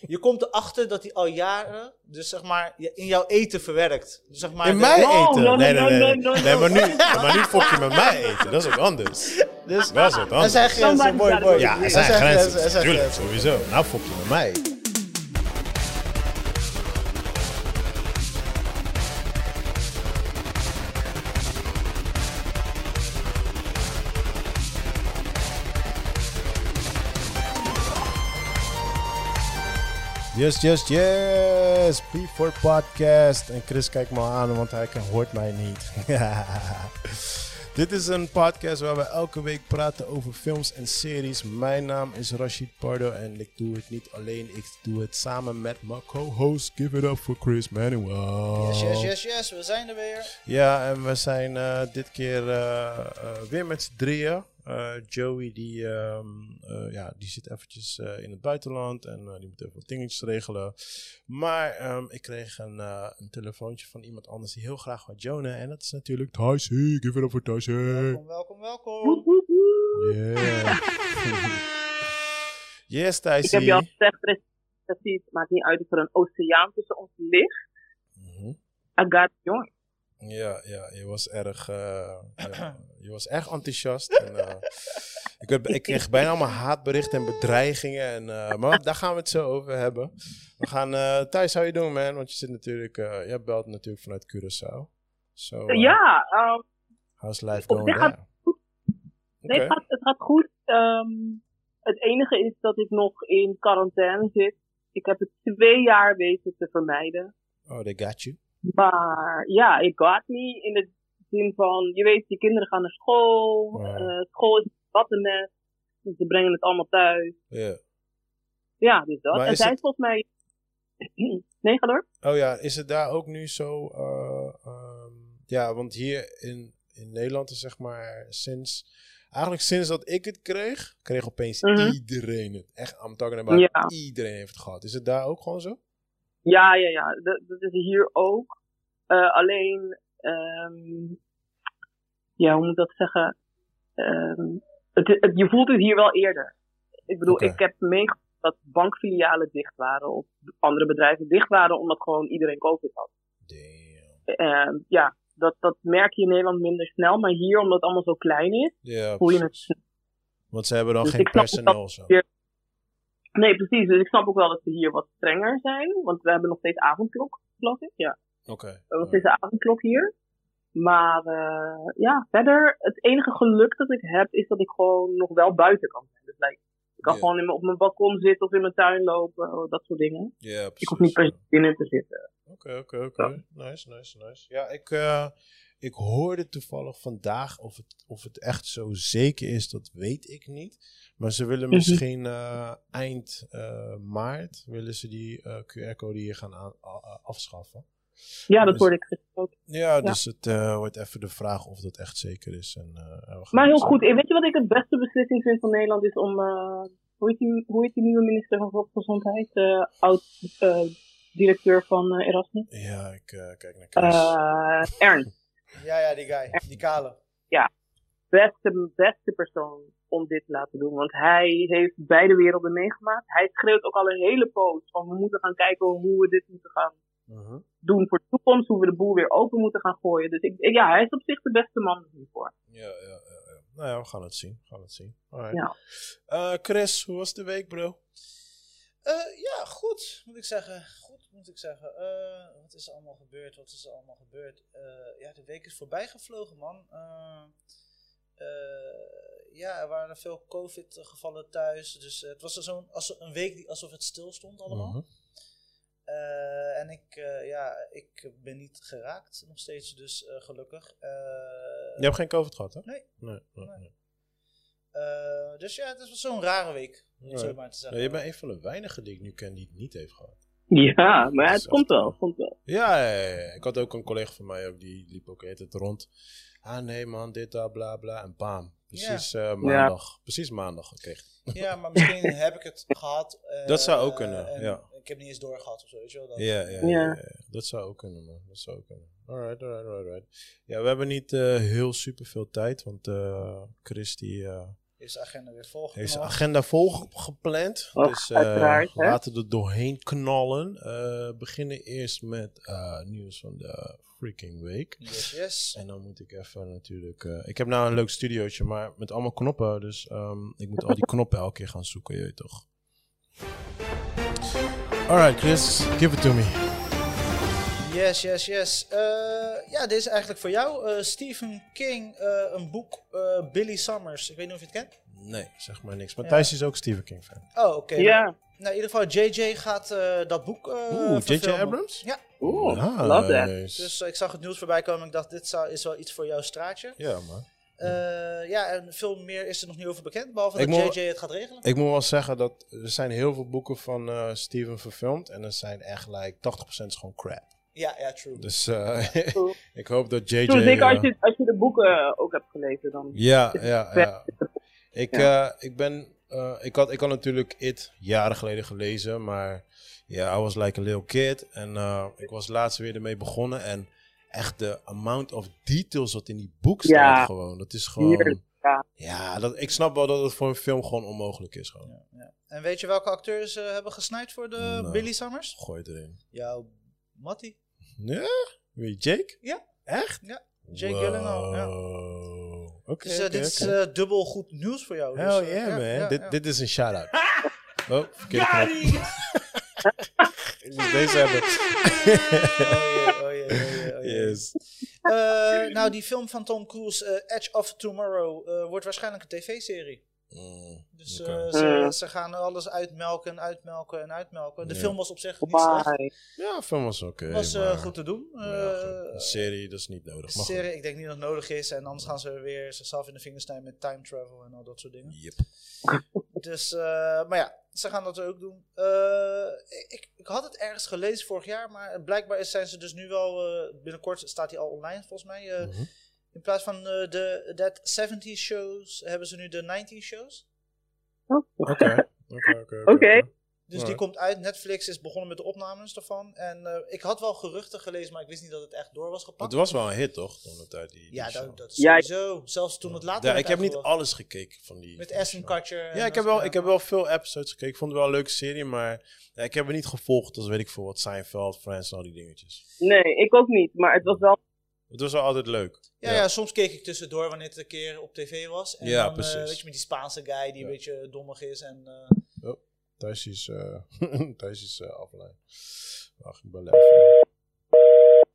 Je komt erachter dat hij al jaren, dus zeg maar, in jouw eten verwerkt. Dus zeg maar, In de- mij No, eten? no, nee, nee, nee. nee, no. maar nu, maar nu fok je met mij eten. Dat is wat anders. Dus, Dat is wat er anders. zijn grenzen, boy. go. Ja, er Er zijn er grenzen. Tuurlijk, sowieso. Nou fok je met mij Yes, yes, yes. P4 Podcast. En Chris kijkt me aan, want hij kan- hoort mij niet. Dit is een podcast waar we elke week praten over films en series. Mijn naam is Rashid Pardo en ik doe het niet alleen. Ik doe het samen met mijn co-host. Give it up for Chris Manuel. Yes, yes, yes, yes, we zijn er weer. Ja, en we zijn eh, dit keer eh, eh, weer met z'n drieën. Eh, Joey die, ehm, eh, ja, die zit eventjes eh, in het buitenland en eh, die moet even wat dingetjes regelen. Maar ehm, ik kreeg een, eh, een telefoontje van iemand anders die heel graag wat jonen. En dat is natuurlijk Thijsie. Give it up voor Thijsie. Welkom, welkom, welkom. Yeah. yes, Ik heb Thijsie. je al gezegd, het maakt niet uit of er een oceaan tussen ons ligt. Mhm. I got. Ja, ja, je was erg, eh, ja, je was erg enthousiast. En, eh, ik, ik kreeg bijna allemaal haatberichten en bedreigingen. En, eh, maar daar gaan we het zo over hebben. We gaan, eh Thijs, how you doen, man? Want je zit natuurlijk, je belt natuurlijk vanuit Curaçao. So, ja, ehm, how's life going gaat nee, het, gaat, het gaat goed. Ehm, het enige is dat ik nog in quarantaine zit. Ik heb het twee jaar weten te vermijden. Oh, they got you. Maar ja, it got me in de van, je weet, je kinderen gaan naar school. Ja. eh, school is een. Dus ze brengen het allemaal thuis. Ja. Ja, dus dat. Maar en zij het- volgens mij... nee, ga door. Oh ja, is het daar ook nu zo? eh, ehm, ja, want hier in, in Nederland is zeg maar sinds. Eigenlijk sinds dat ik het kreeg, kreeg opeens Mhm. iedereen het. Echt, I'm talking about Ja. iedereen heeft het gehad. Is het daar ook gewoon zo? Ja, ja, ja. Dat, dat is hier ook. Eh, alleen, ehm, ja, hoe moet ik dat zeggen? Ehm, het, het, je voelt het hier wel eerder. Ik bedoel, ik heb meegemaakt dat bankfilialen dicht waren of andere bedrijven dicht waren omdat gewoon iedereen COVID had. Damn. Ehm, ja, dat, dat merk je in Nederland minder snel, maar hier, omdat het allemaal zo klein is, Ja, voel je het. Want ze hebben dan Dus geen personeel zo. weer- Nee, precies. Dus ik snap ook wel dat ze hier wat strenger zijn, want we hebben nog steeds avondklok, geloof ik. Ja. Oké. We hebben nog steeds de avondklok hier. Maar eh, ja, verder, het enige geluk dat ik heb, is dat ik gewoon nog wel buiten kan zijn. Dus like, ik kan gewoon in mijn- op mijn balkon zitten of in mijn tuin lopen, oh, dat soort dingen. Ja, Ik precies. hoef niet per se binnen te zitten. Oké, oké, oké. Nice, nice, nice. Ja, ik, eh, ik hoorde toevallig vandaag of het, of het echt zo zeker is, dat weet ik niet. Maar ze willen Mhm. misschien eh, eind eh, maart willen ze die eh, QR-code hier gaan aan, afschaffen. Ja, dat Dus- hoorde ik gisteren ook. Ja, dus het eh, wordt even de vraag of dat echt zeker is. En, eh, Maar heel goed, weet je wat ik het beste beslissing vind van Nederland is om, eh, hoe, heet die, hoe heet die nieuwe minister van Volksgezondheid? Eh oud eh, directeur van eh, Erasmus? Ja, ik eh, kijk naar. Eh Ernst. Ja, ja, die guy, die kale. beste, beste persoon om dit te laten doen. Want hij heeft beide werelden meegemaakt. Hij schreeuwt ook al een hele poos van we moeten gaan kijken hoe we dit moeten gaan Mhm. doen voor de toekomst. Hoe we de boel weer open moeten gaan gooien. Dus ik, ja, hij is op zich de beste man hiervoor. Ja, ja, ja, ja. Nou ja, we gaan het zien. We gaan het zien. Ja. Eh, Chris, hoe was de week, bro? Eh, ja, goed, moet ik zeggen. Goed, moet ik zeggen. Eh, wat is er allemaal gebeurd? Wat is er allemaal gebeurd? Ja, de week is voorbij gevlogen, man. Ja, er waren veel COVID-gevallen thuis. Dus het was zo'n een week die, alsof het stil stond allemaal. Mhm. Eh, en ik, eh, ja, ik ben niet geraakt nog steeds, dus eh, gelukkig. Eh, Je hebt geen COVID gehad, hè? Nee. Nee. nee, Nee. nee. eh, dus ja, het was zo'n rare week, om zo maar te Ja, zeggen. je bent een van de weinigen die ik nu ken die het niet heeft gehad. Ja, maar het is komt wel. Komt wel. Ja, ja, ik had ook een collega van mij ook, die liep ook het rond. Ah nee man, dit, dat, bla bla. En bam. Precies eh, maandag. Precies maandag gekregen. Ja, maar misschien heb ik het gehad. eh, Dat zou ook kunnen, en ja. Ik heb niet eens doorgehad of zo, weet je wel. Dat, Ja, ja, ja, Ja. ja, ja. Dat zou ook kunnen, man. Dat zou ook kunnen. Alright, alright, alright. alright. Ja, we hebben niet eh, heel super veel tijd, want eh Chris die, eh, Is Is de agenda weer volgeknald. Heeft zijn agenda volgepland. Och, dus eh, laten we er doorheen knallen. Eh beginnen eerst met eh, nieuws van de freaking week. Yes, yes. En dan moet ik even natuurlijk... eh, ik heb nou een leuk studiootje, maar met allemaal knoppen. Dus ehm, ik moet al die knoppen elke keer gaan zoeken, je weet toch. Alright, Chris, give it to me. Yes, yes, yes. Eh, ja, dit is eigenlijk voor jou. Eh, Stephen King, eh, een boek, eh, Billy Summers. Ik weet niet of je het kent. Nee, zeg maar niks. Maar Ja. Thijs is ook Stephen King fan. Oh, oké. Ja. Nou, in ieder geval, JJ gaat eh, dat boek eh Oeh, J.J. Abrams? Ja, Oeh, love that. Nice. dus ik zag het nieuws voorbij komen en ik dacht, dit zou, is wel iets voor jouw straatje. Ja, man. Eh, ja, en veel meer is er nog niet over bekend, behalve Ik dat moet- JJ het gaat regelen. Ik moet wel zeggen dat er zijn heel veel boeken van eh Steven verfilmd. En er zijn echt like 80% is gewoon crap. Ja, ja, true. Dus eh, True. ik hoop dat JJ... Zo, zeker als je, als je de boeken ook hebt gelezen dan. Ja, ja, ja. Ik, Ja. eh, ik ben... eh, ik, had, ik had natuurlijk It jaren geleden gelezen, maar ja, I was like a little kid. En eh, ik was laatst weer ermee begonnen en echt de amount of details wat in die boek staat Ja. gewoon, dat is gewoon... Heerlijk, ja. Ja, dat, ik snap wel dat het voor een film gewoon onmogelijk is gewoon. Ja, ja. En weet je welke acteurs eh, hebben gesnijd voor de Nou. Billy Summers? Gooi het erin. Jouw Matty. Ja? Wie, Jake? Ja. Echt? Ja, Jake Gyllenhaal, ja. Wow. Oké, Dus eh, dit is eh, dubbel goed nieuws voor jou. Hell dus, yeah, ja, man. ja, dit, ja. dit is een shout-out. Oh, verkeerde knop. Ik moest deze hebben. Oh Eh, nou, die film van Tom Cruise, eh, Edge of Tomorrow, eh, wordt waarschijnlijk een tv-serie. Mm, Dus eh, ze, ze gaan alles uitmelken en uitmelken en uitmelken. De Ja. film was op zich niet slecht. Ja, film was oké. was eh, maar- goed te doen. maar ja, goed. Eh, Een serie, dat is niet nodig. Maar serie, ik denk niet dat het nodig is. En anders gaan ze weer zichzelf in de vingers snijden met time travel en al dat soort dingen. Yep. Dus, eh, maar ja, ze gaan dat ook doen. Eh, ik, ik had het ergens gelezen vorig jaar, maar blijkbaar zijn ze dus nu wel, eh, binnenkort staat hij al online volgens mij. eh, Mhm. In plaats van eh, de That 70 shows hebben ze nu de 90 shows. Oh, Oké. Oké, oké, Dus die komt uit. Netflix is begonnen met de opnames daarvan. En eh, ik had wel geruchten gelezen, maar ik wist niet dat het echt door was gepakt. Het was wel een hit, toch? Toen de tijd die, die ja, dat, dat is Ja, sowieso. Zelfs toen het later Ja, ik heb niet alles gekeken van die. Met show. Kutcher. Ja, ik heb, wel, ik heb wel veel episodes gekeken. Ik vond het wel een leuke serie, maar ja, ik heb het niet gevolgd als weet ik veel wat Seinfeld, Friends en al die dingetjes. Nee, ik ook niet. Maar het was wel. Het was wel altijd leuk. Ja, ja. soms keek ik tussendoor wanneer het een keer op tv was. En Ja, dan, eh, precies. weet je, met die Spaanse guy die Ja. een beetje dommig is. En, eh, Thijs is, eh Thijs is eh, offline. Wacht, ik bel even.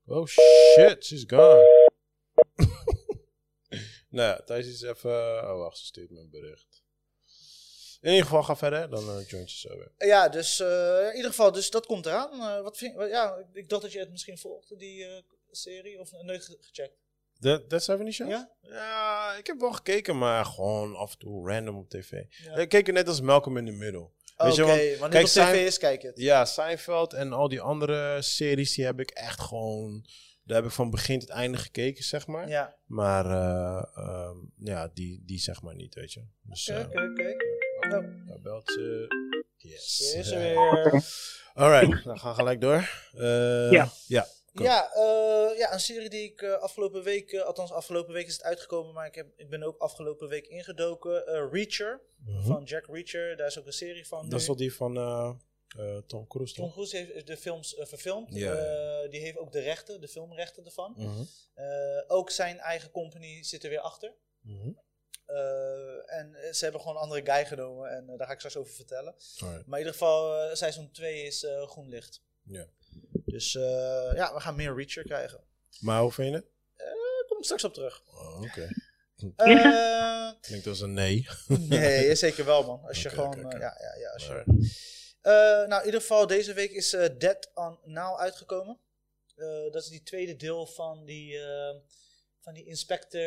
Oh shit, she's gone. nou ja, Thijs is even... Oh wacht, ze stuurt me een bericht. In ieder geval, ga verder, dan uh, joint je zo weer. ja, dus eh, in ieder geval, dus dat komt eraan. Eh, wat vind, ja, ik- dacht dat je het misschien volgde, die eh, serie. Of nooit ge- gecheckt. That, That 70 Show? Ja? Ja, ik heb wel gekeken, maar gewoon af en toe random op tv. Ja. Ik keek er net als Malcolm in the Middle. Oké, Weet je, want- wanneer kijk, op tv is, kijk het. Ja, Seinfeld en al die andere series, die heb ik echt gewoon... Daar heb ik van begin tot einde gekeken, zeg maar. Ja, Maar uh, uh, ja, die, die zeg maar niet, weet je. Dus, oké, uh, oké, oké. Oh, Hij belt ze. Yes. Ze is er weer. Alright, dan gaan we gelijk door. Uh, Ja. ja. Kom. Ja, eh, ja, een serie die ik eh, afgelopen week, eh, althans afgelopen week is het uitgekomen, maar ik, heb, ik ben ook afgelopen week ingedoken. Reacher, Mhm. van Jack Reacher, daar is ook een serie van. Dat is wel die van Tom Cruise, Tom? Cruise heeft de films verfilmd. Die heeft ook de rechten, de filmrechten ervan. -hmm. ook zijn eigen company zit er weer achter. -hmm. en ze hebben gewoon een andere guy genomen en daar ga ik straks over vertellen. Alright. Maar in ieder geval, uh, seizoen 2 is groen licht. Ja. Dus ja, we gaan meer Reacher krijgen. Maar hoe vind je het? Daar kom ik straks op terug. Oh, Oké. Okay. Uh, Klinkt als een nee. nee, zeker wel, man. Als je okay, gewoon. okay, uh, ja, ja, ja. Als je, uh, nou, in ieder geval, deze week is uh, Dead on Now uitgekomen. Uh, dat is die tweede deel van die, uh, van die inspector,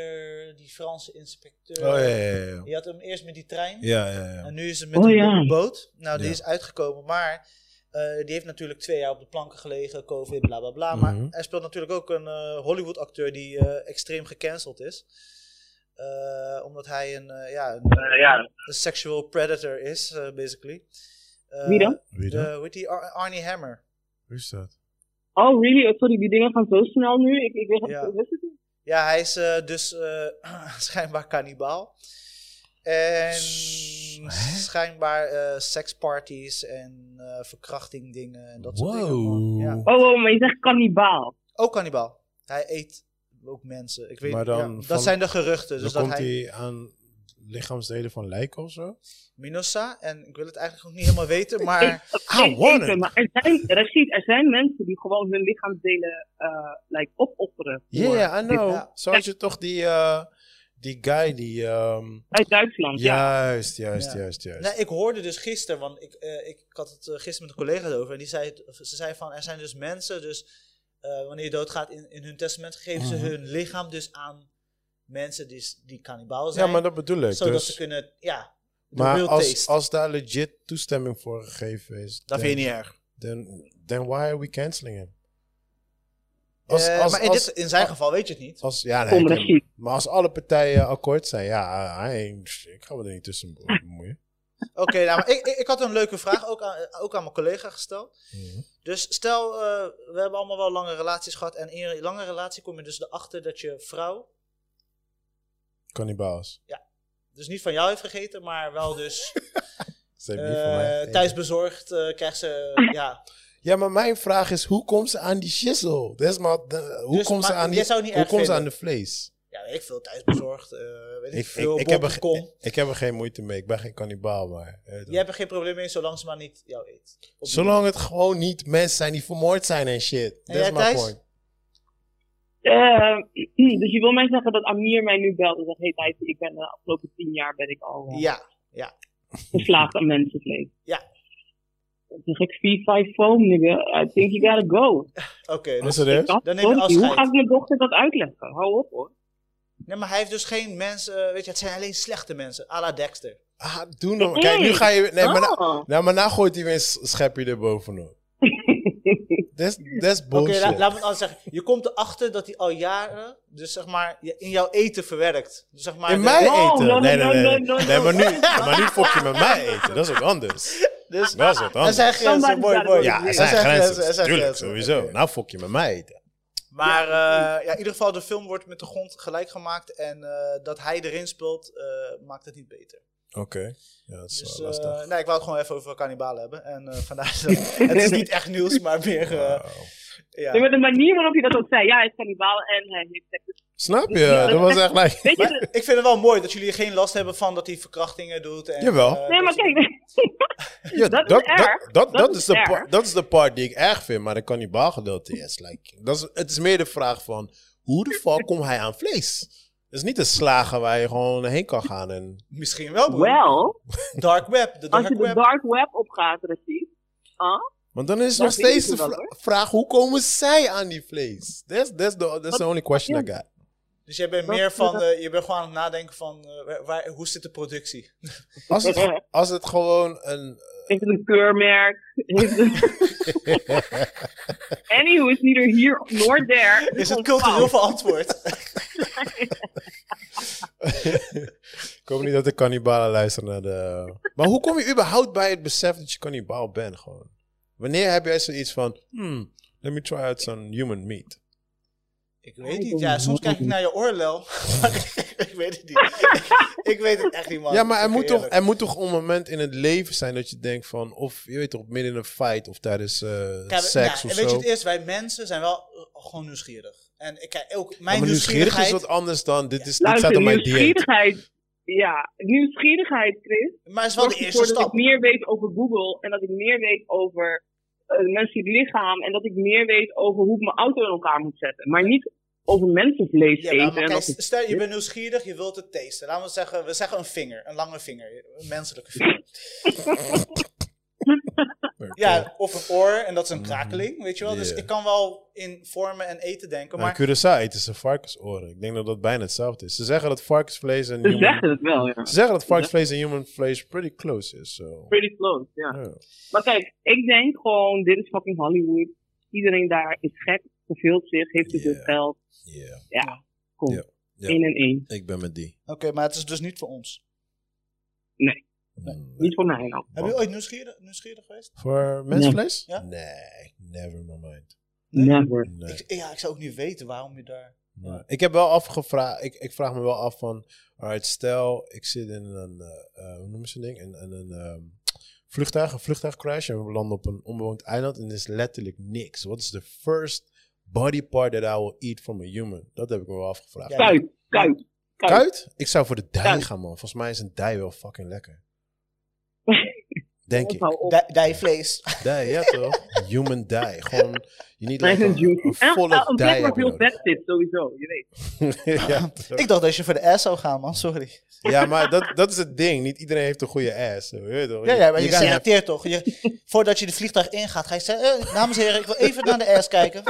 die Franse inspecteur. Oh ja, ja, ja. Je had hem eerst met die trein. Ja, ja, ja. En nu is het met oh, een ja. boot. Nou, die Ja. is uitgekomen, maar. Uh, die heeft natuurlijk twee jaar op de planken gelegen, COVID, bla bla bla. Maar Mm -hmm. hij speelt natuurlijk ook een uh, Hollywood-acteur die uh, extreem gecanceld is. Uh, omdat hij een, uh, ja, een, ja. een sexual predator is, uh, basically. Wie dan? Wie dan? hoe heet die? Ar Arnie Hammer. Wie is dat? Oh, really? Oh, sorry, die dingen gaan zo snel nu. Ik, ik weet Ja. wist het niet. Ja, hij is uh, dus schijnbaar kannibaal. En Hè? schijnbaar eh seksparties en eh verkrachting dingen en dat soort dingen. Ja. Oh, oh, maar je zegt kannibaal. Ook kannibaal. Hij eet ook mensen. Ik weet, Maar dan ja, dat van- zijn de geruchten. Dus dan dat komt hij hij aan lichaamsdelen van lijken of zo? Minosa, en ik wil het eigenlijk nog niet helemaal weten, maar I Ik want it. maar er zijn, Rashid, er zijn mensen die gewoon hun lichaamsdelen eh like, opofferen. Ja, yeah, I know. Ja. Zo had je toch die, eh, die guy die... ehm, Uit Duitsland, ja. juist, juist, Ja. juist, juist. Nee, ik hoorde dus gisteren, want ik, eh, ik, ik had het eh, gisteren met een collega over. En die zei, ze zei van, er zijn dus mensen, dus eh, wanneer je doodgaat in, in hun testament, geven ze Mhm. hun lichaam dus aan mensen die, die kannibaal zijn. ja, maar dat bedoel ik. zodat Dus, ze kunnen, ja, de maar als, taste. als daar legit toestemming voor gegeven is, dat vind je niet erg. then, then why are we canceling him? Als, Eh, als, maar in, als, dit, in zijn geval weet je het niet. als, ja, nee, ik- maar als alle partijen akkoord zijn, ja, hij- ik ga me er niet tussen bemoeien. Oké, nou, ik, ik, ik had een leuke vraag ook aan, ook aan mijn collega gesteld. Mhm. Dus stel, eh, we hebben allemaal wel lange relaties gehad. En in een lange relatie kom je dus erachter dat je vrouw, Kannibaals. dus niet van jou heeft gegeten, maar wel dus Ze heeft niet van mij eh gegeten. thuis bezorgd, eh, krijgt ze, ja. Ja, maar mijn vraag is, hoe komt ze aan die shizzle? Dat is maar, de- hoe Dus, komt ze aan, die, hoe komt ze aan de vlees? Ja, ik veel, thuis bezorgd, eh weet ik, Ik, veel, ik, ik, heb er, ik heb er geen moeite mee. Ik ben geen kannibaal, maar... eh, Jij hebt er geen probleem mee, zolang ze maar niet jou eet. Zolang het gewoon niet mensen zijn die vermoord zijn en shit. Jij, my Thijs? point. Eh, dus je wil mij zeggen dat Amir mij nu belt en zegt, hey Thijs, ik ben de afgelopen tien jaar ben ik al eh, Ja, verslaafd aan mensenvlees. Ja. Dan zeg ik 4-5 foam, nigga. I think you gotta go. oké. Was dus, het? Dat, Dan neem je Hoe afscheid. ga ik mijn dochter dat uitleggen? Hou op hoor. nee, maar hij heeft dus geen mensen, weet je, het zijn alleen slechte mensen, à la Dexter. Ah, doe nog. Kijk, nu ga je... Nee, maar, na, Oh. nou, maar nou gooit hij weer een schepje erbovenop. That's Oké, bullshit. la- laat me het anders zeggen. Je komt erachter dat hij al jaren, dus zeg maar, in jouw eten verwerkt. Dus zeg maar, in de- mij No, eten? no, no, nee, nee, nee. Nee, maar, nu, maar nu fok je met mij eten. Dat is ook anders. Dus Dat is wat er anders. zijn grenzen, Somebody mooi, mooi. Ja, er Er zijn grenzen. er zijn Tuurlijk, grenzen. sowieso. Nou fok je met mij eten. Maar eh, ja, in ieder geval, de film wordt met de grond gelijk gemaakt. En eh, dat hij erin speelt, eh, maakt het niet beter. Oké. Ja, dat is Dus wel eh, lastig. nee, ik wou het gewoon even over kannibalen hebben. En eh, vandaar dat het is niet echt nieuws, maar meer... eh, ja. Nee, maar de manier waarop je dat ook zei, ja, hij is kannibaal en hij heeft seks. Snap je? Dat was echt like... Weet je, Maar ik vind het wel mooi dat jullie geen last hebben van dat hij verkrachtingen doet. En, Jawel. nee, maar kijk, Ja, Dat is dat, erg. dat, dat, Dat dat is is de erg. pa- dat is de part die ik erg vind, maar de kannibaalgedeelte is like, dat is, het is meer de vraag van, hoe de fuck komt hij aan vlees? Het is niet een slager waar je gewoon heen kan gaan en... Misschien wel, broer. wel, Dark web, de als dark je de web. dark web opgaat, Rashid, ah, Want dan is nog steeds de vra- vraag, hoe komen zij aan die vlees? That's, that's, the, that's the only question I got. Dus jij bent meer van, dat- eh, je bent gewoon aan het nadenken van, eh, waar, hoe zit de productie? Als het, als het gewoon een... heeft het een keurmerk, heeft het... Anywho, is neither here nor there. Is het cultureel verantwoord? Ik hoop niet dat de kannibalen luisteren naar de... Maar hoe kom je überhaupt bij het besef dat je kannibaal bent gewoon? Wanneer heb jij zoiets van, hmm, let me try out some human meat? Ik weet niet. Ja, soms kijk ik naar je oorlel. ik weet het niet. ik weet het echt niet, man. Ja, maar er moet, toch, er moet toch een moment in het leven zijn dat je denkt van... Of je weet toch, midden in een fight of tijdens eh, Kijk, seks ja, of en weet je zo. het eerst, wij mensen zijn wel eh, gewoon nieuwsgierig. En ik kijk ook, mijn maar nieuwsgierig is nieuwsgierigheid... wat anders dan... Dit, is, dit Luister, staat op mijn dieet. nieuwsgierigheid. Ja, nieuwsgierigheid, Chris. Maar het is wel de eerste ervoor dat stap. ik meer weet over Google en dat ik meer weet over het menselijk lichaam en dat ik meer weet over hoe ik mijn auto in elkaar moet zetten. Maar niet over mensenvlees Ja, eten. maar, kijk, stel je bent nieuwsgierig, je wilt het tasten. Laten we zeggen, we zeggen een vinger, een lange vinger, een menselijke vinger. Ja, of een oor en dat is een krakeling, weet je wel. Dus Ja. ik kan wel in vormen en eten denken, Maar maar Curaçao eten ze varkensoren. Ik denk dat dat bijna hetzelfde is. Ze zeggen dat varkensvlees en Ze human... zeggen het wel, ja. Ze zeggen dat varkensvlees en human vlees pretty close is. So. Pretty close, ja. Ja. Maar kijk, ik denk gewoon, dit is fucking Hollywood. Iedereen daar is gek, verveelt zich, heeft te veel Yeah. geld. Yeah. Ja, kom. Ja, ja. Eén en één. Ik ben met die. oké, maar het is dus niet voor ons. Mm, Niet voor mij nou. Heb je ooit nieuwsgierig, nieuwsgierig geweest? Voor mensvlees? Ja? Nee, never in my mind. Nee? Never. Nee. Ik, ja, ik zou ook niet weten waarom je daar... Nee. Ik heb wel afgevraagd, ik, ik vraag me wel af van, alright, stel ik zit in een, eh, eh, hoe noemen ze ding, in, in een ehm, vliegtuig, een vliegtuigcrash en we landen op een onbewoond eiland en er is letterlijk niks. What is the first body part that I will eat from a human? Dat heb ik me wel afgevraagd. Kuit, kuit. kuit. Kuit? Ik zou voor de dij Kuit. gaan, man. Volgens mij is een dij wel fucking lekker. Denk ik. Dijvlees. Dij, ja toch? Human dij. Gewoon, je niet like een, juicy. een En volle een- een plek waar je veel nodig. vet zit, sowieso. Je weet. ja, toch? Ik dacht dat je voor de ass zou gaan, man. Sorry. ja, maar dat, dat is het ding. Niet iedereen heeft een goede ass. Weet je toch? Ja, ja, maar je, kan selecteert toch. Je, voordat je de vliegtuig ingaat, ga je zeggen... eh, dames en heren, ik wil even naar de ass kijken.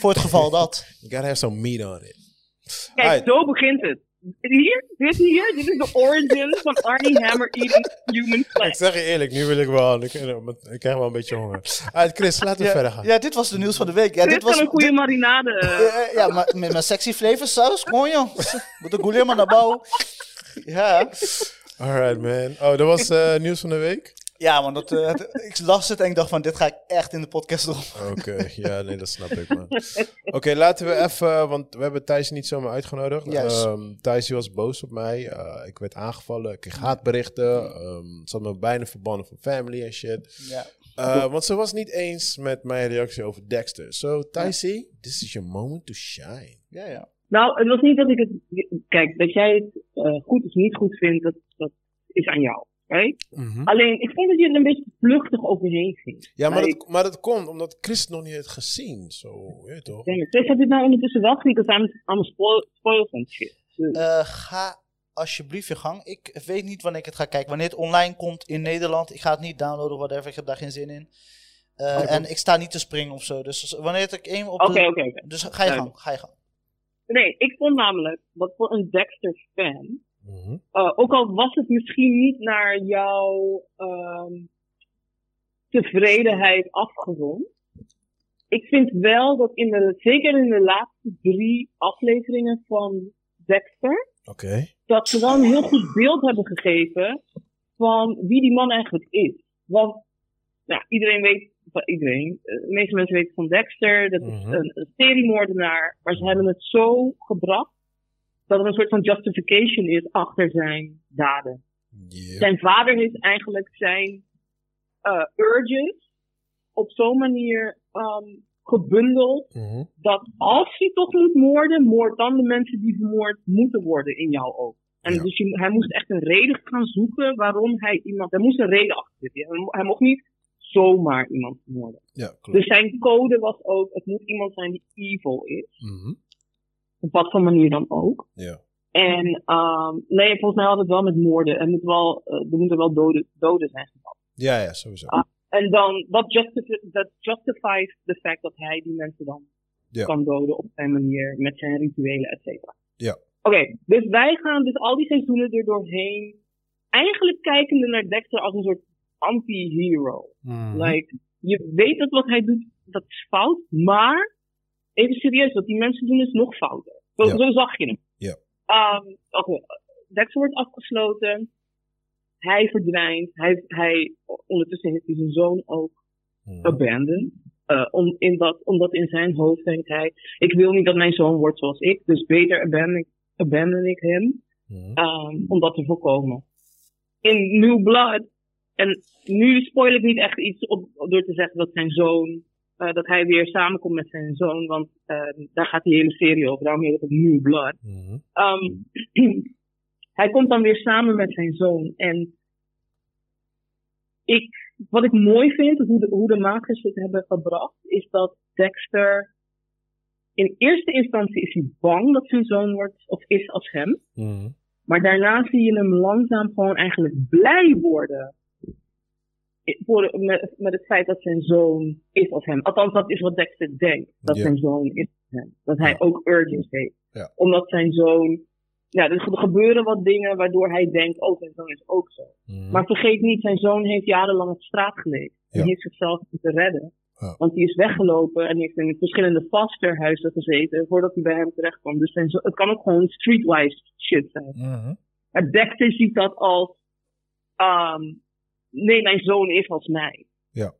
Voor het geval dat. You gotta have some meat on it. Kijk, Alright. zo begint het. Hier, dit hier, dit is de origin van Arnie Hammer eating human Ik flesh. zeg je eerlijk, nu wil ik wel. Ik, ik krijg wel een beetje honger. Alright, Chris, laten we verder gaan. Ja, dit was de nieuws van de week. Ja, dit dit was... een goede dit- marinade. eh, Eh, ja, maar met mijn sexy flavor saus, kom joh. Moet de goeie maar naar bouwen. Ja. Alright, man. Oh, dat was eh, nieuws van de week? Ja, man, dat, eh, het- ik las het en ik dacht van, dit ga ik echt in de podcast doen. Oké, ja, nee, dat snap ik, man. Oké, laten we even, want we hebben Thijs niet zomaar uitgenodigd. Juist. Ehm, Thijs die was boos op mij. Eh, ik werd aangevallen, ik kreeg haatberichten. ehm ze had me bijna verbannen van family en shit. Ja. Eh, want ze was niet eens met mijn reactie over Dexter. So, Thijsie, this is your moment to shine. Ja, ja. Nou, het was niet dat ik het. Kijk, dat jij het eh, goed of niet goed vindt, dat, dat is aan jou. Right? Mhm. Alleen, ik vond dat je er een beetje vluchtig overheen ging. Ja, maar Like, dat, maar dat komt omdat Chris het nog niet heeft gezien. Zo, weet je toch? Chris heeft dit nou ondertussen wel gezien, because I'm, I'm spoil, spoiled van shit. Dus, Eh, ga alsjeblieft je gang. Ik weet niet wanneer ik het ga kijken. Wanneer het online komt in Nederland. Ik ga het niet downloaden, whatever. Ik heb daar geen zin in. Eh, en ik sta niet te springen of zo. Dus wanneer het ik één op de... Oké, oké, oké. Dus ga je gang, ga je gang. Nee, ik vond namelijk dat voor een Eh, ook al was het misschien niet naar jouw ehm, tevredenheid afgerond, ik vind wel dat in de, zeker in de laatste drie afleveringen van Dexter, dat ze wel een heel goed beeld hebben gegeven van wie die man eigenlijk is. Want nou, iedereen weet, iedereen, eh, de meeste mensen weten van Dexter, dat is Mhm. een, een seriemoordenaar, maar ze hebben het zo gebracht dat er een soort van justification is achter zijn daden. Yeah. Zijn vader heeft eigenlijk zijn eh, urges op zo'n manier ehm, gebundeld Mhm. dat als hij toch moet moorden, moord dan de mensen die vermoord moeten worden in jouw oog. En Ja. dus hij moest echt een reden gaan zoeken waarom hij iemand. Hij moest een reden achter zitten. Hij, mo- hij mocht niet zomaar iemand vermoorden. Ja. Dus zijn code was ook: het moet iemand zijn die evil is. Mhm. Op wat voor manier dan ook. Ja. En ehm, nee, volgens mij had het wel met moorden. Er, moet wel, eh, er moeten wel doden, doden zijn gevallen. Ja, ja, sowieso. Ah. En dan, dat, justifi- dat justifies the fact dat hij die mensen dan Ja. kan doden op zijn manier, met zijn rituelen, et cetera. Ja. Oké, dus wij gaan dus al die seizoenen er doorheen, eigenlijk kijkende naar Dexter als een soort anti-hero. Mhm. Like, je weet dat wat hij doet, dat is fout, maar even serieus, wat die mensen doen is nog fouter. Zo, Ja. zo zag je hem. Ja. Ehm, Oké, Dexter wordt afgesloten. Hij verdwijnt. Hij, hij, ondertussen heeft hij zijn zoon ook Mhm. abandoned. Eh, om, in dat, omdat in zijn hoofd denkt hij, ik wil niet dat mijn zoon wordt zoals ik, dus beter abandon, ik- abandon ik hem Mhm. um, om dat te voorkomen. In New Blood, en nu spoil ik niet echt iets op, door te zeggen dat zijn zoon, eh, dat hij weer samenkomt met zijn zoon, want eh, daar gaat die hele serie over, daarom heet het New Blood. Mhm. Um, hij komt dan weer samen met zijn zoon. En ik, wat ik mooi vind, hoe de, hoe de makers het hebben gebracht, is dat Dexter. In eerste instantie is hij bang dat zijn zoon wordt of is als hem. Mhm. Maar daarna zie je hem langzaam gewoon eigenlijk blij worden. Voor, met, met het feit dat zijn zoon is als hem. Althans, dat is wat Dexter denkt. Dat zijn zoon is als hem. Dat hij Ja. ook urges heeft. Ja. Omdat zijn zoon. Ja, er ge- gebeuren wat dingen waardoor hij denkt: oh, zijn zoon is ook zo. Mhm. Maar vergeet niet, zijn zoon heeft jarenlang op straat geleefd. Ja. heeft zichzelf moeten redden. Want die is weggelopen en heeft in verschillende fosterhuizen gezeten voordat hij bij hem terecht kwam. Dus zijn zo- het kan ook gewoon streetwise shit zijn. Mhm. Maar Dexter ziet dat als, ehm, nee, mijn zoon is als mij. Ja.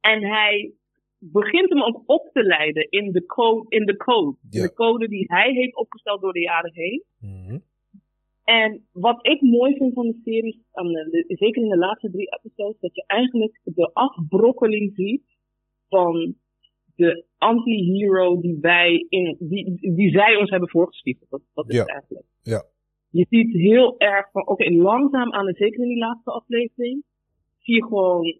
En hij begint hem ook op te leiden in de code, in de, code. Ja. de code die hij heeft opgesteld door de jaren heen. Mhm. En wat ik mooi vind van de serie, zeker in de laatste drie episodes, dat je eigenlijk de afbrokkeling ziet van de anti-hero die wij in, die, die zij ons hebben voorgeschreven. Dat, dat is Ja. eigenlijk. Ja. Je ziet heel erg van, oké, langzaam aan, zeker in die laatste aflevering, zie je gewoon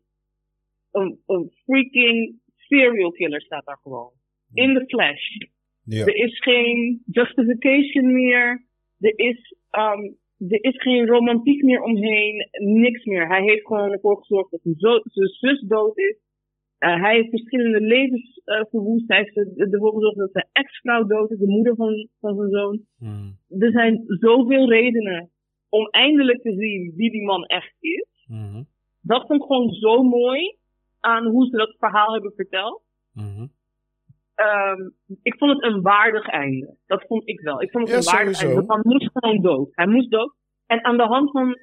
een, een freaking serial killer staat daar gewoon. In the flash. Ja. Er is geen justification meer. Er is, um, er is geen romantiek meer omheen. Niks meer. Hij heeft gewoon ervoor gezorgd dat zijn zus dood is. Uh, hij heeft verschillende levens uh, verwoest. Hij heeft er- ervoor gezorgd dat zijn ex-vrouw dood is, de moeder van, van zijn zoon. Mhm. Er zijn zoveel redenen om eindelijk te zien wie die man echt is. Mhm. Dat vond ik gewoon zo mooi aan hoe ze dat verhaal hebben verteld. Mhm. Ehm, ik vond het een waardig einde. Dat vond ik wel. Ik vond het Ja, een waardig sowieso. einde. Want hij moest gewoon dood. Hij moest dood. En aan de hand van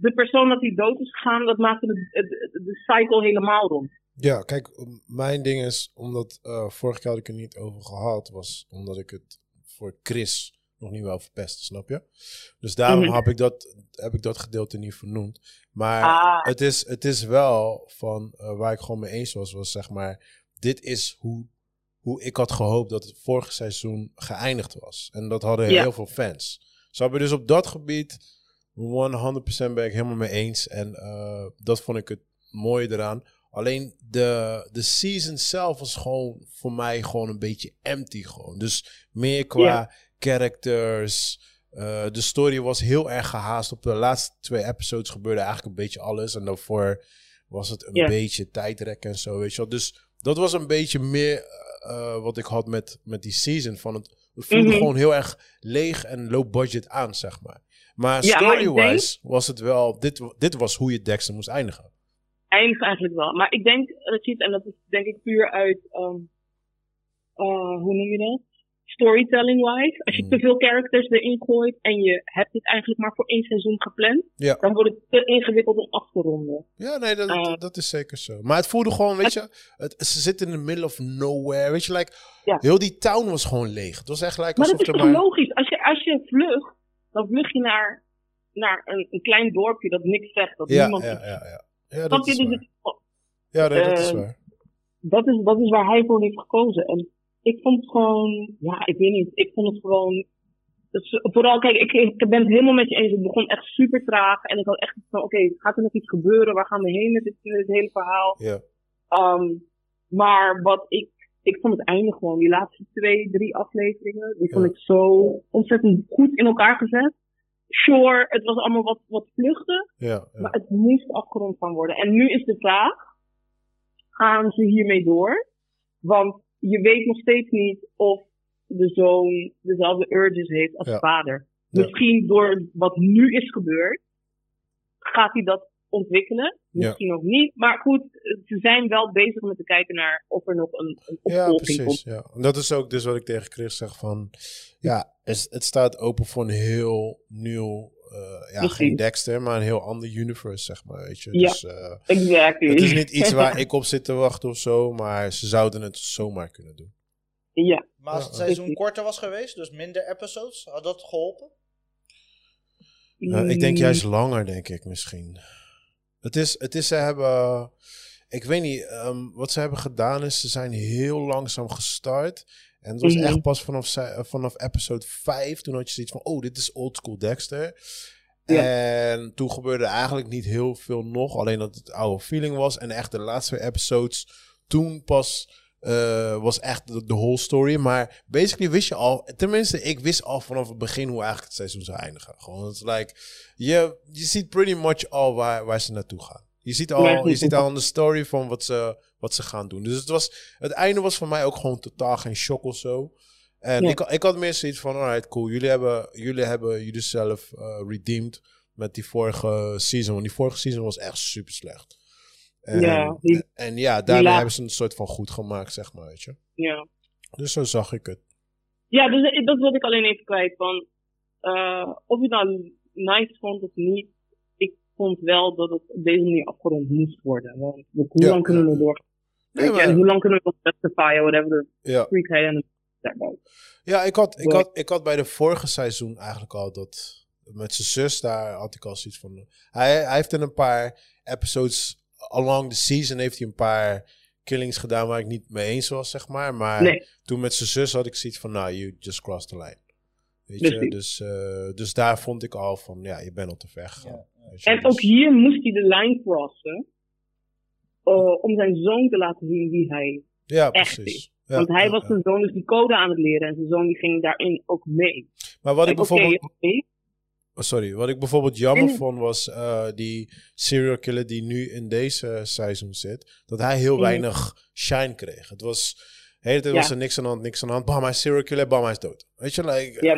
de persoon dat hij dood is gegaan, dat maakte de, de, de cycle helemaal rond. Ja, kijk, mijn ding is, omdat eh vorige keer had ik het niet over gehad, was omdat ik het voor Chris nog niet wel verpesten, snap je? Dus daarom Mhm. heb, ik dat, heb ik dat gedeelte niet vernoemd. Maar Ah. het, is, het is wel van eh, waar ik gewoon mee eens was, was zeg maar, dit is hoe, hoe ik had gehoopt dat het vorige seizoen geëindigd was. En dat hadden Ja. heel veel fans. Snap je? Dus op dat gebied, 100% ben ik helemaal mee eens. En eh, dat vond ik het mooie eraan. Alleen de, de season zelf was gewoon voor mij gewoon een beetje empty gewoon. Dus meer qua Ja. Characters. eh, de story was heel erg gehaast. Op de laatste twee episodes gebeurde eigenlijk een beetje alles. En daarvoor was het een beetje tijdrekken en zo, weet je wel. Dus dat was een beetje meer eh, wat ik had met, met die season. Van het, het voelde Mhm. gewoon heel erg leeg en low budget aan, zeg maar. Maar Ja, ik story-wise was het wel... Dit, dit was hoe je Dexter moest eindigen. Eindigt eigenlijk wel. Maar ik denk het, en dat is denk ik puur uit, ehm, eh, hoe noem je dat? Storytelling-wise. Als je Mm. te veel characters erin gooit en je hebt dit eigenlijk maar voor één seizoen gepland, Ja. dan wordt het te ingewikkeld om af te ronden. Ja, nee, dat, Eh. dat, is zeker zo. Maar het voelde gewoon, weet je, het, ze zitten in the middle of nowhere. Weet je, like, Ja. heel die town was gewoon leeg. Het was echt like, Maar dat is toch maar... logisch? Als je, als je vlucht, dan vlucht je naar, naar een, een klein dorpje dat niks zegt, dat Ja, niemand ja, ja, ja. Ja, Snap dat is Dus waar. het- Ja, nee, dat is waar. dat, is, dat is waar hij voor heeft gekozen. En ik vond het gewoon, ja, ik weet niet, ik vond het gewoon. vooral, kijk, ik, ik ben het helemaal met je eens. Het begon echt super traag. En ik had echt van, oké, gaat er nog iets gebeuren? Waar gaan we heen met dit, met dit hele verhaal? Ja. Ehm, maar wat ik, ik vond het einde gewoon, die laatste twee, drie afleveringen, die vond ik zo ontzettend goed in elkaar gezet. Sure, het was allemaal wat, wat vluchtig, Ja, ja. maar het moest afgerond van worden. En nu is de vraag, gaan ze hiermee door? Want je weet nog steeds niet of de zoon dezelfde urges heeft als Ja. vader. Ja. Misschien door wat nu is gebeurd, gaat hij dat ontwikkelen. Misschien ook niet. Maar goed, ze zijn wel bezig met te kijken naar of er nog een, een Ja, opvolging precies. komt. Ja. En dat is ook dus wat ik tegen Chris zeg van... Ja, het, het staat open voor een heel nieuw... eh, ja, Precies. geen Dexter, maar een heel ander universe, zeg maar. Weet je? Ja. Dus, eh, Exactly. het is niet iets waar ik op zit te wachten of zo, maar ze zouden het zomaar kunnen doen. ja. Maar als het seizoen korter was geweest, dus minder episodes, had dat geholpen? Eh, ik denk juist langer, denk ik misschien. Het is, het is ze hebben... Ik weet niet, ehm, wat ze hebben gedaan is, ze zijn heel langzaam gestart. En het was Mhm. echt pas vanaf, eh, vanaf episode 5, toen had je zoiets van, oh, dit is old school Dexter. En toen gebeurde eigenlijk niet heel veel nog, alleen dat het oude feeling was. En echt de laatste episodes, toen pas eh, was echt de, de whole story. Maar basically wist je al, tenminste ik wist al vanaf het begin hoe eigenlijk het seizoen zou eindigen. Gewoon, het is like, je, je ziet pretty much al waar, waar ze naartoe gaan. Je ziet al, je ziet al aan de story van wat ze, wat ze gaan doen. Dus het, was, het einde was voor mij ook gewoon totaal geen shock of zo. En Ja. ik, ik had meer zoiets van, alright, cool. Jullie hebben jullie, hebben jullie zelf eh, redeemed met die vorige season. Want die vorige season was echt super slecht. En Ja, die- en ja, daarmee la- hebben ze een soort van goed gemaakt, zeg maar, weet je. ja. Dus zo zag ik het. Ja, dus dat wil ik alleen even kwijt. Van, eh, of je het nou nice vond of niet, vond wel dat het op deze manier afgerond moest worden. Want hoe Ja, lang kunnen we nog door? Maar- En hoe lang kunnen we nog justifyen, whatever the Ja. freak hij en. Ja, ik had, ik, had, ik had bij de vorige seizoen eigenlijk al dat. Met zijn zus daar had ik al zoiets van. Hij, hij heeft in een paar episodes. Along the season heeft hij een paar killings gedaan waar ik niet mee eens was, zeg maar. Maar Nee. toen met zijn zus had ik zoiets van. Nou, you just crossed the line. Weet je, dus, eh, dus daar vond ik al van. Ja, je bent al te ver gegaan. Ja, En dus- ook hier moest hij de lijn crossen. eh, om zijn zoon te laten zien wie hij ja, echt precies. is. Ja, Want hij ja, was zijn zoon dus die code aan het leren. En zijn zoon die ging daarin ook mee. Maar wat ik bijvoorbeeld. Oh, sorry, wat ik bijvoorbeeld jammer vond was eh, die serial killer die nu in deze seizoen zit, dat hij heel Mhm. weinig shine kreeg. Het was, de hele tijd was er niks aan de hand, niks aan de hand. Bam, hij is serial killer, bam, hij is dood. Weet je, like, Ja,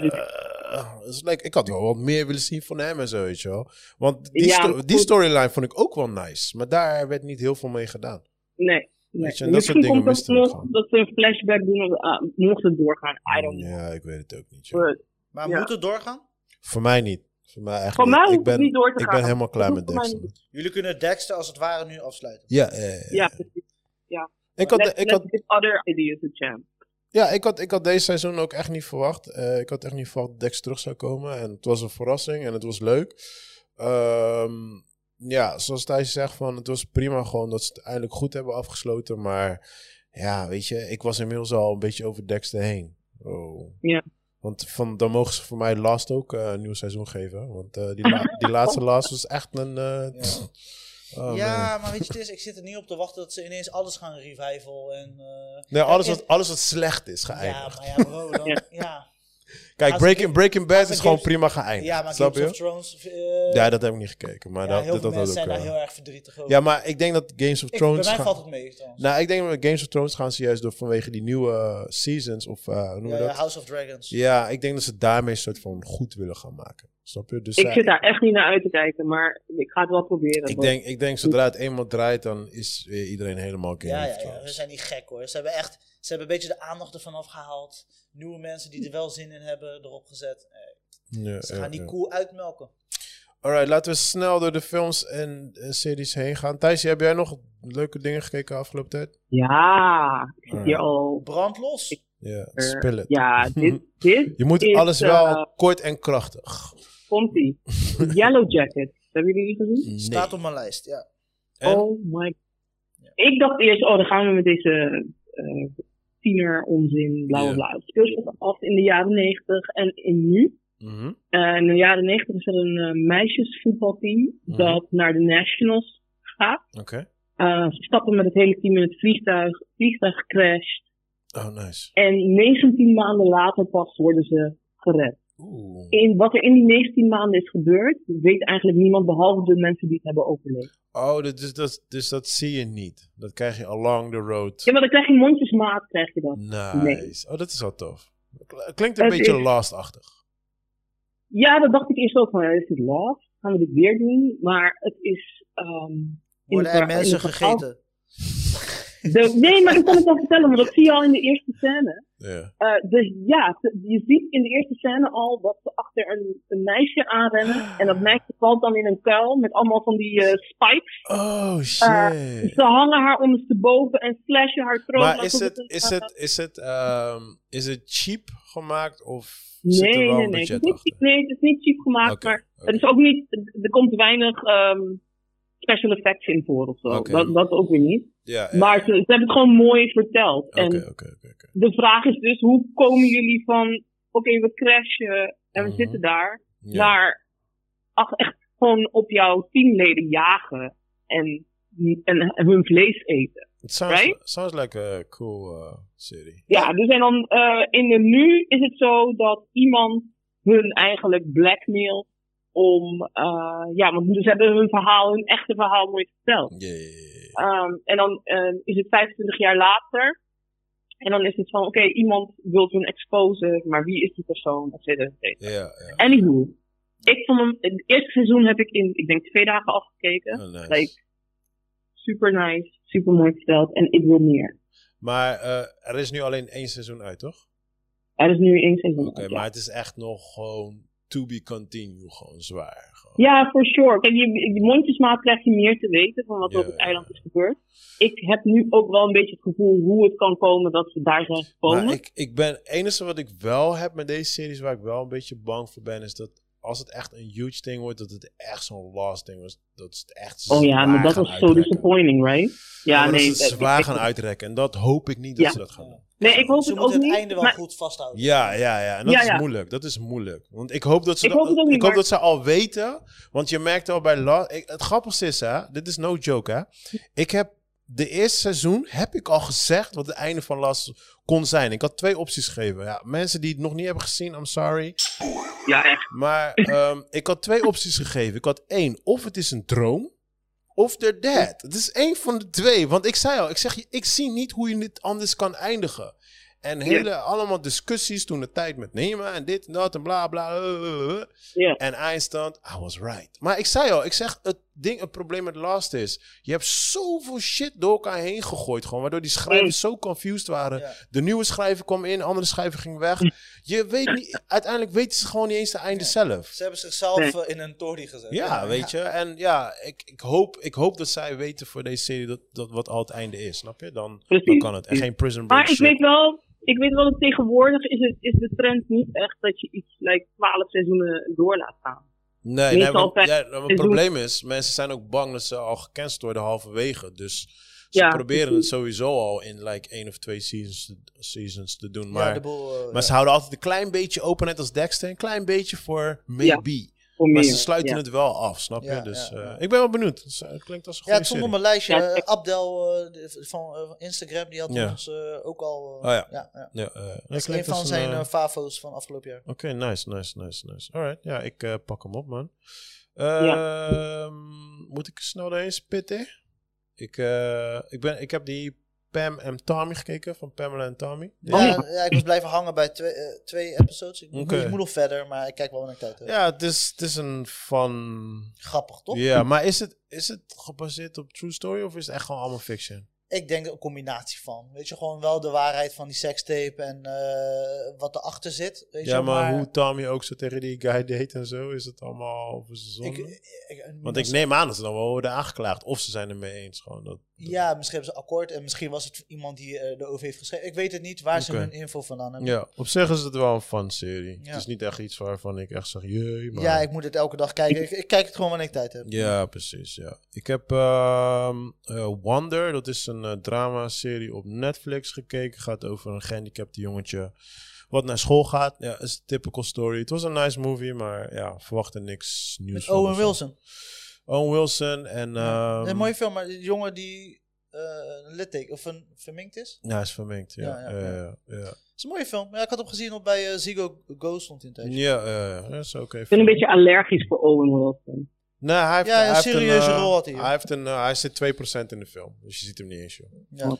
eh, like, ik had wel wat meer willen zien van hem en zo, weet je wel. Want die, Ja, sto- goed. die storyline vond ik ook wel nice, maar daar werd niet heel veel mee gedaan. Nee. nee. Je, en dat soort Misschien dingen komt het miste ik nog dat ze een flashback doen. Of, ah, mocht het doorgaan. I don't know. Ja, ik weet het ook niet. joh. Maar Ja. moet het doorgaan? Voor mij niet. Voor mij echt Voor niet. mij ik hoeft het ben, niet door te Ik gaan. ben helemaal klaar met Dexter. Jullie kunnen Dexter als het ware nu afsluiten. Ja, ja, ja, ja. ja, precies. Ik had, ik had, give other ideas a chance. Ja, ik had, ik had deze seizoen ook echt niet verwacht. Eh, ik had echt niet verwacht dat Dex terug zou komen. En het was een verrassing en het was leuk. Ehm, ja, zoals Thijs zegt, van, het was prima gewoon dat ze het eindelijk goed hebben afgesloten. Maar ja, weet je, ik was inmiddels al een beetje over Dexter heen. Oh. Ja. Want van, dan mogen ze voor mij Last ook eh, een nieuw seizoen geven. Want eh, die, la- die laatste Last was echt een... eh, Ja. Oh, man. ja, maar weet je, het is, ik zit er niet op te wachten dat ze ineens alles gaan revival. En, eh, Nee, alles Ja, wat, alles wat slecht is ja, geëindigd. maar ja, bro, dan, Ja. ja. Kijk, als Breaking, Breaking Bad is gewoon prima geëindigd. Ja, maar je? of Thrones... eh, Ja, dat heb ik niet gekeken. Maar ja, dat, heel dat, veel dat mensen ook, zijn daar heel erg verdrietig over. Ja, maar ik denk dat Games of Ik- Thrones... bij mij gaan- valt het mee trouwens. Nou, ik denk dat Games of Thrones gaan ze juist door vanwege die nieuwe eh, seasons of eh, hoe noem je ja, dat? House of Dragons. Ja, ik denk dat ze daarmee een soort van goed willen gaan maken. Snap je? Dus Ik zit daar echt niet naar uit te kijken, maar ik ga het wel proberen. ik denk, ik denk zodra het eenmaal draait, dan is weer iedereen helemaal Game Ja, of ja, ja, Thrones. we zijn niet gek hoor. Ze hebben echt, ze hebben een beetje de aandacht ervan afgehaald. Nieuwe mensen die er wel zin in hebben, erop gezet. Eh, Ja, Ze ja, gaan die ja. koe uitmelken. Alright, laten we snel door de films en series heen gaan. Thijs, heb jij nog leuke dingen gekeken afgelopen tijd? Ja, ik zit hier al. Brand los. Ja, spill it. Ja, dit, dit Je moet is, alles wel eh, kort en krachtig. komt ie. Yellow Jacket. Hebben jullie die gezien? Nee. Staat op mijn lijst, ja. En? Oh my. Ik dacht eerst, oh, dan gaan we met deze eh tiener onzin, bla bla bla. Het speelt zich af in de jaren negentig en in nu. Eh, in de jaren negentig is er een eh, meisjesvoetbalteam Mhm. dat naar de Nationals gaat. Oké. Eh, ze stappen met het hele team in het vliegtuig. Het vliegtuig crasht. Oh, nice. En 19 maanden later pas worden ze gered. Oeh. In, wat er in die 19 maanden is gebeurd, weet eigenlijk niemand behalve de mensen die het hebben overleefd. Oh, dat, dus, dat, dus dat zie je niet. Dat krijg je along the road. Ja, maar dan krijg je mondjesmaat, krijg je dat. Nice. Oh, dat is wel tof. Kl- Klinkt een Het beetje is- last-achtig. Ja, dat dacht ik eerst ook van, is dit love? Gaan we dit weer doen? Maar het is... ehm, in Worden de- er mensen gegeten? De- nee, maar ik kan het wel vertellen, want dat zie je al in de eerste scène. Ja. Eh, dus ja, je ziet in de eerste scène al dat ze achter een, een meisje aanrennen. En dat meisje valt dan in een kuil met allemaal van die eh, spikes. Oh, Eh, shit. Ze hangen haar ondersteboven en slashen haar troon. maar is het, is, het, is, het, ehm, is het cheap gemaakt of Nee, nee, een nee. Het is niet, nee, het is niet cheap gemaakt, maar het is ook niet, er komt weinig ehm, special effects in voor of zo. Dat, dat ook weer niet. Ja, ja, Maar ze, ze hebben het gewoon mooi verteld. En de vraag is dus, hoe komen jullie van, oké, we crashen en we Mhm. zitten daar, Ja. naar ach, echt gewoon op jouw teamleden jagen en, en, hun vlees eten. It sounds, right? sounds like a cool uh, serie. Ja, dus en dan eh, in de nu is het zo dat iemand hun eigenlijk blackmailt om, eh, ja, want ze hebben hun verhaal, hun echte verhaal nooit verteld. Ehm, en dan eh, is het 25 jaar later. En dan is het van, oké, iemand wil hun exposen, maar wie is die persoon, et cetera, et cetera. Ja. Anywho, ik vond hem, het eerste seizoen heb ik in, ik denk twee dagen afgekeken. Oh, nice. Like, super nice, super mooi verteld en ik wil meer. Maar eh, er is nu alleen één seizoen uit, toch? Er is nu één seizoen. Oké, uit, maar ja. het is echt nog gewoon to be continue, gewoon zwaar. Gewoon. Ja, for sure. Kijk, je, je mondjesmaat krijg je meer te weten van wat er Ja, op het eiland is gebeurd. Ik heb nu ook wel een beetje het gevoel hoe het kan komen dat ze daar zijn gekomen. Maar ik, ik ben, het enige wat ik wel heb met deze series, waar ik wel een beetje bang voor ben, is dat als het echt een huge ding wordt, dat het echt zo'n last ding was. Dat ze het echt oh ja, maar zwaar dat was zo disappointing, right? Ja, dat nee. ze het dat- zwaar ik- gaan uitrekken. En dat hoop ik niet dat Ja. ze dat gaan doen. Nee, ik hoop Ze het ook moeten het niet. einde wel maar- goed vasthouden. Ja, ja, ja. En dat Ja, is moeilijk. Dat is moeilijk. Want ik hoop dat ze, Ik dat, hoop het niet, ik hoop maar- dat ze al weten. Want je merkt al bij... La, ik- het grappigste is, hè. Dit is no joke, hè. Ik heb... De eerste seizoen heb ik al gezegd wat het einde van Last kon zijn. Ik had twee opties gegeven. Ja, mensen die het nog niet hebben gezien, I'm sorry. Ja, echt. Maar ehm, ik had twee opties gegeven. Ik had één, of het is een droom, of they're dead. Het is één van de twee. Want ik zei al, ik zeg je, ik zie niet hoe je dit anders kan eindigen. En hele, allemaal discussies toen de tijd met Nema en dit en dat en bla bla. eh, eh, eh. En eindstand, I was right. Maar ik zei al, ik zeg, het ding, het probleem met Last is, je hebt zoveel shit door elkaar heen gegooid gewoon, waardoor die schrijvers zo confused waren. Ja. De nieuwe schrijver kwam in, andere schrijver ging weg. Je weet niet, uiteindelijk weten ze gewoon niet eens het einde zelf. Ze hebben zichzelf Nee. eh, in een tory gezet. Ja, weet je. En ja, ik, ik, hoop, ik hoop dat zij weten voor deze serie dat, dat wat al het einde is, snap je? Dan, dan kan het. En geen prison break Maar ik weet wel, ik weet wel dat tegenwoordig is, het, is de trend niet echt dat je iets like 12 seizoenen door laat gaan. Nee, nee want, ja, het probleem is, mensen zijn ook bang dat ze al gecanceld worden halverwege. Dus ze Ja, proberen het sowieso al in like één of twee seasons te, seasons te doen. Maar, boel, eh, maar ze houden altijd een klein beetje open, net als Dexter. Een klein beetje voor maybe. Voor Maar meer. ze sluiten ja. het wel af, snap je? Ja, dus ja, eh, ja. ik ben wel benieuwd. Dus, eh, Het klinkt als een Ja, goede het stond serie. op mijn lijstje. Ja, eh, Abdel eh, de- van Instagram, die had Ja. ons eh, ook al... Oh ja. ja, ja. Ja, eh, Dat is een van zijn favo's van afgelopen jaar. Oké, nice, nice, nice, nice. Alright, ja, ik eh, pak hem op, man. Ehm, Moet ik snel doorheen spitten? Ik, eh, ik, ben, ik heb die Pam en Tommy gekeken, van Pamela en Tommy. Die- Ja, ja, ik was blijven hangen bij twee, eh, twee episodes. Ik, moet- Oké. ik moet nog verder, maar ik kijk wel wanneer ik tijd heb. Ja, het is, het is een van... Grappig, toch? Ja, maar is het, is het gebaseerd op true story of is het echt gewoon allemaal fiction? Ik denk een combinatie van. Weet je, gewoon wel de waarheid van die sekstape en eh, wat erachter zit. Weet Ja, je, maar, hoe Tommy ook zo tegen die guy deed en zo, is het allemaal ik- Want ik neem aan dat ze dan wel worden aangeklaagd. Of ze zijn er mee eens. Gewoon dat, dat- Ja, misschien hebben ze akkoord en misschien was het iemand die eh, de OV heeft geschreven. Ik weet het niet waar ze hun info vandaan hebben. Ja, op zich is het wel een fun serie. Ja. Het is niet echt iets waarvan ik echt zeg, jee, maar... Ja, ik moet het elke dag kijken. Ik, ik kijk het gewoon wanneer ik tijd heb. Ja, precies. Ja. Ik heb ehm, eh, Wonder, dat is een eh, drama-serie op Netflix gekeken. Gaat over een gehandicapte jongetje wat naar school gaat. Ja, is een typical story. Het was een nice movie, maar ja, verwacht er niks nieuws Met van Owen. Wilson. Owen Wilson en... ehm, een mooie film, maar die jongen die eh een litteken of een verminkt is. Ja, hij is vermengd. Ja, Ja, ja, ja, ja. ja, ja. Het is een mooie film. Ja, ik had hem gezien op bij eh, Zigo Go stond in een tijdje. Ja, ja, ja, dat is oké. Ik ben een beetje allergisch voor Owen Wilson. Nee, hij heeft, Ja, een hij heeft serieuze eh, rol had hij. Hij, heeft een, eh, hij zit 2% in de film. Dus je ziet hem niet eens, joh. Ja.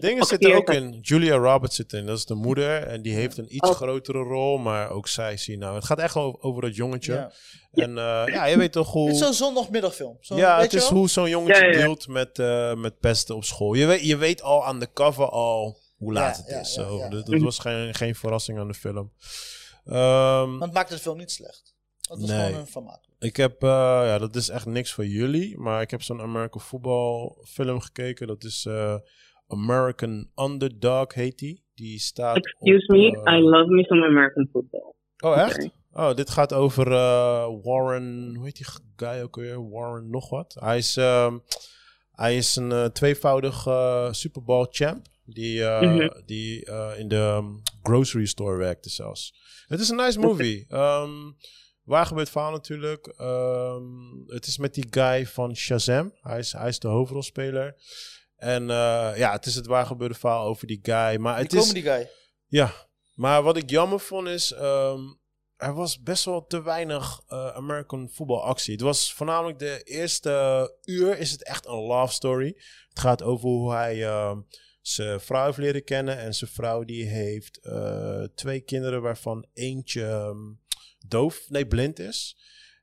Dingen zitten ook acteert- in. Julia Roberts zit in. Dat is de moeder. En die heeft een iets Oh. grotere rol. Maar ook zij zie nou. Het gaat echt over, over dat jongetje. Ja. En eh, ja, je weet toch hoe... Het is zo'n zondagmiddagfilm. Zo, ja, het is wel? hoe zo'n jongetje Ja, ja, ja. deelt met, eh, met pesten op school. Je weet, je weet al aan de cover al hoe laat Ja, het is. ja, Zo, ja. Dat, dat was geen, geen verrassing aan de film. Ehm, Want het maakt de film niet slecht. Het was Nee. gewoon een vermaak. Ik heb, eh, ja, dat is echt niks voor jullie. Maar ik heb zo'n American football film gekeken. Dat is eh, American Underdog, heet die. Die staat Excuse op, me, eh, I love me some American football. Oh, echt? Oh, dit gaat over Warren, hoe heet die guy ook weer? Warren nog wat. Hij is, ehm, hij is een tweevoudig Super Bowl champ. Die, Mhm. die in de ehm, grocery store werkte zelfs. Het is een nice movie. Ehm waar gebeurt verhaal natuurlijk. Ehm, het is met die guy van Shazam. Hij is, hij is de hoofdrolspeler. En eh, ja, het is het waar gebeurde verhaal over die guy. Maar Die het is, comedy guy. ja, maar wat ik jammer vond is, ehm, er was best wel te weinig eh, American voetbalactie. Het was voornamelijk de eerste uur is het echt een love story. Het gaat over hoe hij ehm, zijn vrouw heeft leren kennen en zijn vrouw die heeft eh, twee kinderen waarvan eentje doof, nee blind is.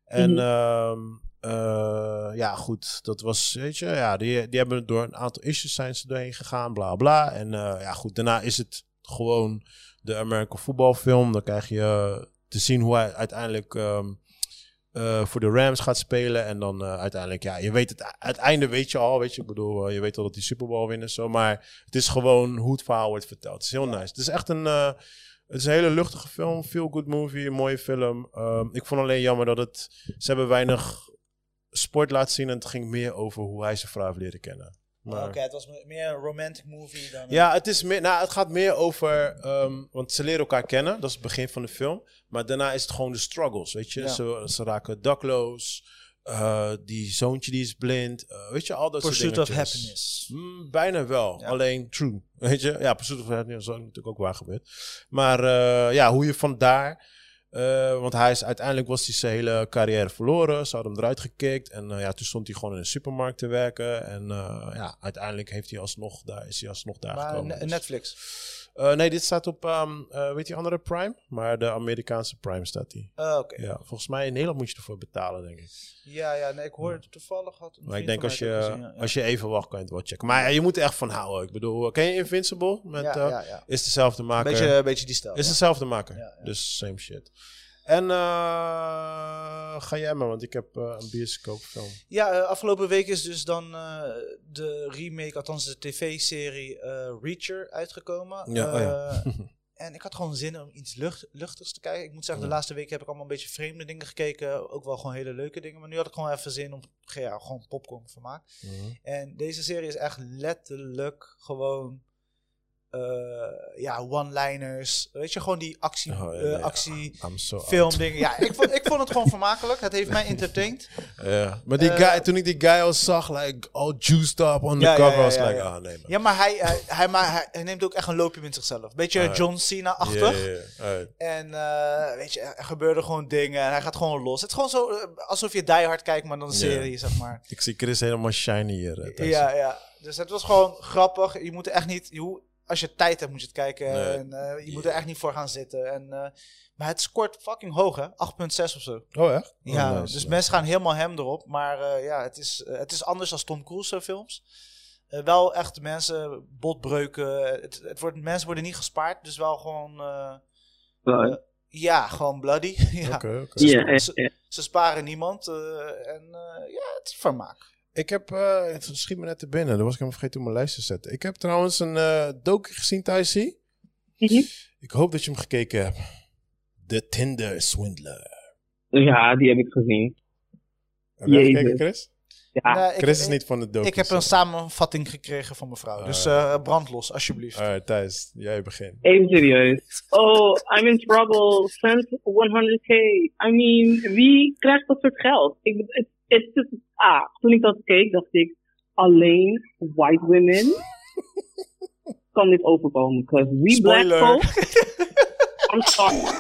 En Mhm. ehm, eh, ja, goed, dat was, weet je, ja, die, die hebben door een aantal issues zijn ze doorheen gegaan, bla bla. En eh, ja, goed, daarna is het gewoon de American voetbalfilm. Dan krijg je te zien hoe hij uiteindelijk ehm, eh, voor de Rams gaat spelen. En dan eh, uiteindelijk, ja, je weet het, het einde weet je al, weet je. Ik bedoel, eh, je weet al dat die Super Bowl winnen zo. Maar het is gewoon hoe het verhaal wordt verteld. Het is heel nice. Het is echt een, eh, het is een hele luchtige film. Feel good movie, een mooie film. Ehm, ik vond alleen jammer dat het, ze hebben weinig sport laten zien. En het ging meer over hoe hij zijn vrouw heeft leren kennen. Maar- Oké, het was me- meer een romantic movie dan... een- ja, het, is meer, nou, het gaat meer over. ehm, want ze leren elkaar kennen, dat is het begin van de film. Maar daarna is het gewoon de struggles, weet je. Ja. Ze, ze raken dakloos. Eh, die zoontje die is blind. eh, weet je, al dat Pursuit soort of dingetjes. Happiness. Mm, bijna wel, Ja. alleen true. Weet je, ja, Pursuit of Happiness is natuurlijk ook waar gebeurd. Maar eh, ja, hoe je vandaar. want hij is uiteindelijk was hij zijn hele carrière verloren. Ze hadden hem eruit gekikt. En ja, toen stond hij gewoon in een supermarkt te werken. En ja, uiteindelijk heeft hij alsnog daar, is hij alsnog daar Maar gekomen. Dus- Eh, nee, dit staat op, ehm eh, weet je, andere Prime? Maar de Amerikaanse Prime staat die. Ah, Oké. Ja, volgens mij in Nederland moet je ervoor betalen, denk ik. Ja, ja, nee, ik hoorde het toevallig. Had Maar ik denk als je, gezien, ja. als je even wacht, kan je het wel checken. Maar ja, je moet er echt van houden. Ik bedoel, eh, ken je Invincible? Met, ja. Is dezelfde maker. Beetje, beetje die stijl. is dezelfde maker. Dus same shit. En eh, ga jij maar, want ik heb eh, een bioscoopfilm. Ja, eh, afgelopen week is dus dan eh, de remake, althans de tv-serie eh, Reacher uitgekomen. Ja, oh ja. Eh, en ik had gewoon zin om iets lucht, luchtigs te kijken. Ik moet zeggen, de Ja. laatste week heb ik allemaal een beetje vreemde dingen gekeken. Ook wel gewoon hele leuke dingen. Maar nu had ik gewoon even zin om ja, gewoon popcorn vermaak. Mhm. En deze serie is echt letterlijk gewoon ja, one-liners. Weet je, gewoon die actie, Oh, eh, nee, actie so filmdingen. Ja, ik vond, ik vond het gewoon vermakelijk. Het heeft mij entertained. Ja, maar die Eh, guy, toen ik die guy al zag, like, all juiced up on the Ja, cover, ja, was ja, like, ja. ah nee man. Ja, maar hij, hij, hij, maar hij, neemt ook echt een loopje met zichzelf. Beetje John Cena-achtig. En eh, weet je, er gebeuren gewoon dingen en hij gaat gewoon los. Het is gewoon zo eh, alsof je Die Hard kijkt, maar dan een serie, zeg maar. Ik zie Chris helemaal shiny hier. eh. Ja, ja. Dus het was gewoon grappig. Je moet echt niet... Je, als je tijd hebt, moet je het kijken. Nee. En, eh, je moet er echt niet voor gaan zitten. En, eh, maar het scoort fucking hoog, hè? 8,6 of zo. Oh, echt? Oh, Ja, nice, dus nice. mensen gaan helemaal hem erop. Maar eh, ja, het is, het is anders dan Tom Cruise films. Eh, wel echt mensen, botbreuken. Het, het wordt, mensen worden niet gespaard. Dus wel gewoon... ja, gewoon bloody. ja. Ze- sparen niemand. eh, en eh, ja, het is vermaak. Ik heb, eh, het schiet me net te binnen, dan was ik hem vergeten op mijn lijst te zetten. Ik heb trouwens een eh docu gezien thuis, zie. Mhm. Ik hoop dat je hem gekeken hebt. The Tinder Swindler. Ja, die heb ik gezien. Heb Jezus. gekeken, Chris? Ja, ik, Chris is niet van de docu. Ik heb een samenvatting gekregen van mevrouw. Ah. dus eh brandlos, alsjeblieft. Alright, Thijs, jij begint. even serieus. Oh, I'm in trouble. Send 100k. I mean, wie krijgt dat soort geld? Ik, het, het, het, ah, toen ik dat keek, dacht ik, alleen white women kan dit overkomen. Because we black folks, I'm sorry.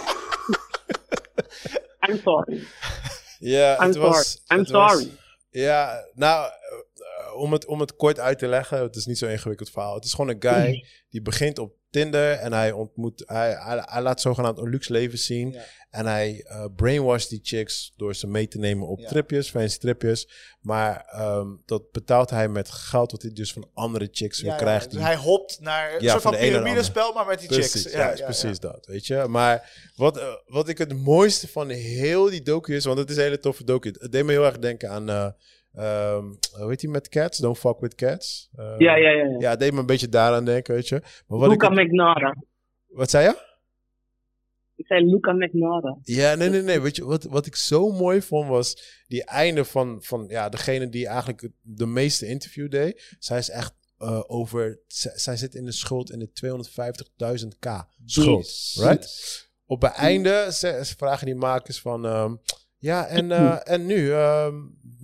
I'm sorry. Ja, I'm het was... sorry. I'm het was- sorry. Ja, nou, eh, om het, om het kort uit te leggen, het is niet zo'n ingewikkeld verhaal. Het is gewoon een guy die begint op Tinder en hij ontmoet, hij, hij, hij laat zogenaamd een luxe leven zien. Ja. En hij eh brainwasht die chicks door ze mee te nemen op Ja. tripjes, fancy tripjes. Maar ehm, dat betaalt hij met geld wat hij dus van andere chicks weer Ja, krijgt. dus die- hij hopt naar een Ja, soort van piramidespel, maar met die Precies, chicks. ja, is precies dat, weet je. Maar wat, eh, wat ik het mooiste van heel die docu is, want het is een hele toffe docu. Het deed me heel erg denken aan, eh ehm, hoe heet die met cats? Don't fuck with cats. Eh, Ja, ja, ja. ja. Ja, deed me een beetje daaraan denken, weet je. Maar wat, ik, Luca McNara. wat zei je? Ik zei Luca McNara. Ja, nee, nee, nee. Weet je, wat, wat ik zo mooi vond was die einde van, van ja, degene die eigenlijk de meeste interview deed. Zij is echt eh, over, zij, zit in de schuld in de 250.000k schuld, right? Op het einde ze, ze vragen die makers van, ehm, ja, en, eh, en nu? ehm,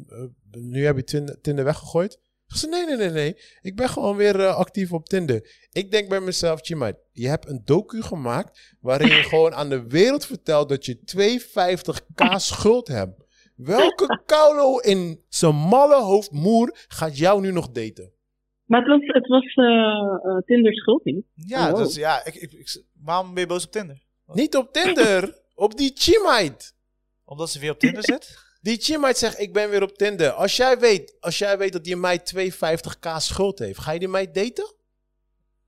eh, nu heb je Tinder, Tinder weggegooid? Ik zei, nee, nee, nee, nee. Ik ben gewoon weer eh, actief op Tinder. Ik denk bij mezelf, Chima, je hebt een docu gemaakt waarin je gewoon aan de wereld vertelt dat je 250k schuld hebt. Welke kaulo in zijn malle hoofd moer gaat jou nu nog daten? Maar het was, het was Tinder schuld niet. Ja, Oh. dus ja, ik, ik, ik- waarom ben je boos op Tinder? Niet op Tinder, op die Chimite. Omdat ze weer op Tinder zit? Die Chimite zegt, ik ben weer op Tinder. Als jij weet, als jij weet dat die meid 250k schuld heeft, ga je die meid daten?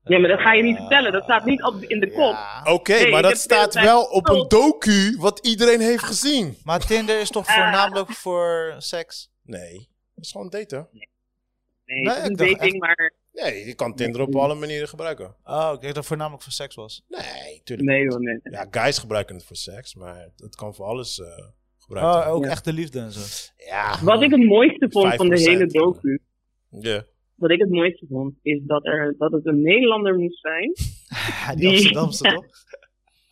Ja, maar dat ga je niet vertellen. Dat staat niet op, in de kop. Ja. Oké, Nee, maar dat staat wel op een docu wat iedereen heeft gezien. Maar Tinder is toch Ah. voornamelijk voor seks? Nee, dat is gewoon daten. Nee, Nee, het is een dating, maar... Nee, je kan Tinder op alle manieren gebruiken. Oh, ik dacht dat het voornamelijk voor seks was. Nee, tuurlijk. Nee hoor, nee. Ja, guys gebruiken het voor seks, maar het kan voor alles eh, gebruikt Oh, worden. ook Ja. echte liefde en zo. Ja. Wat ik het mooiste vond van de 5%. hele docu, Ja. wat ik het mooiste vond, is dat, er, dat het een Nederlander moest zijn. die Die- Amsterdamse toch?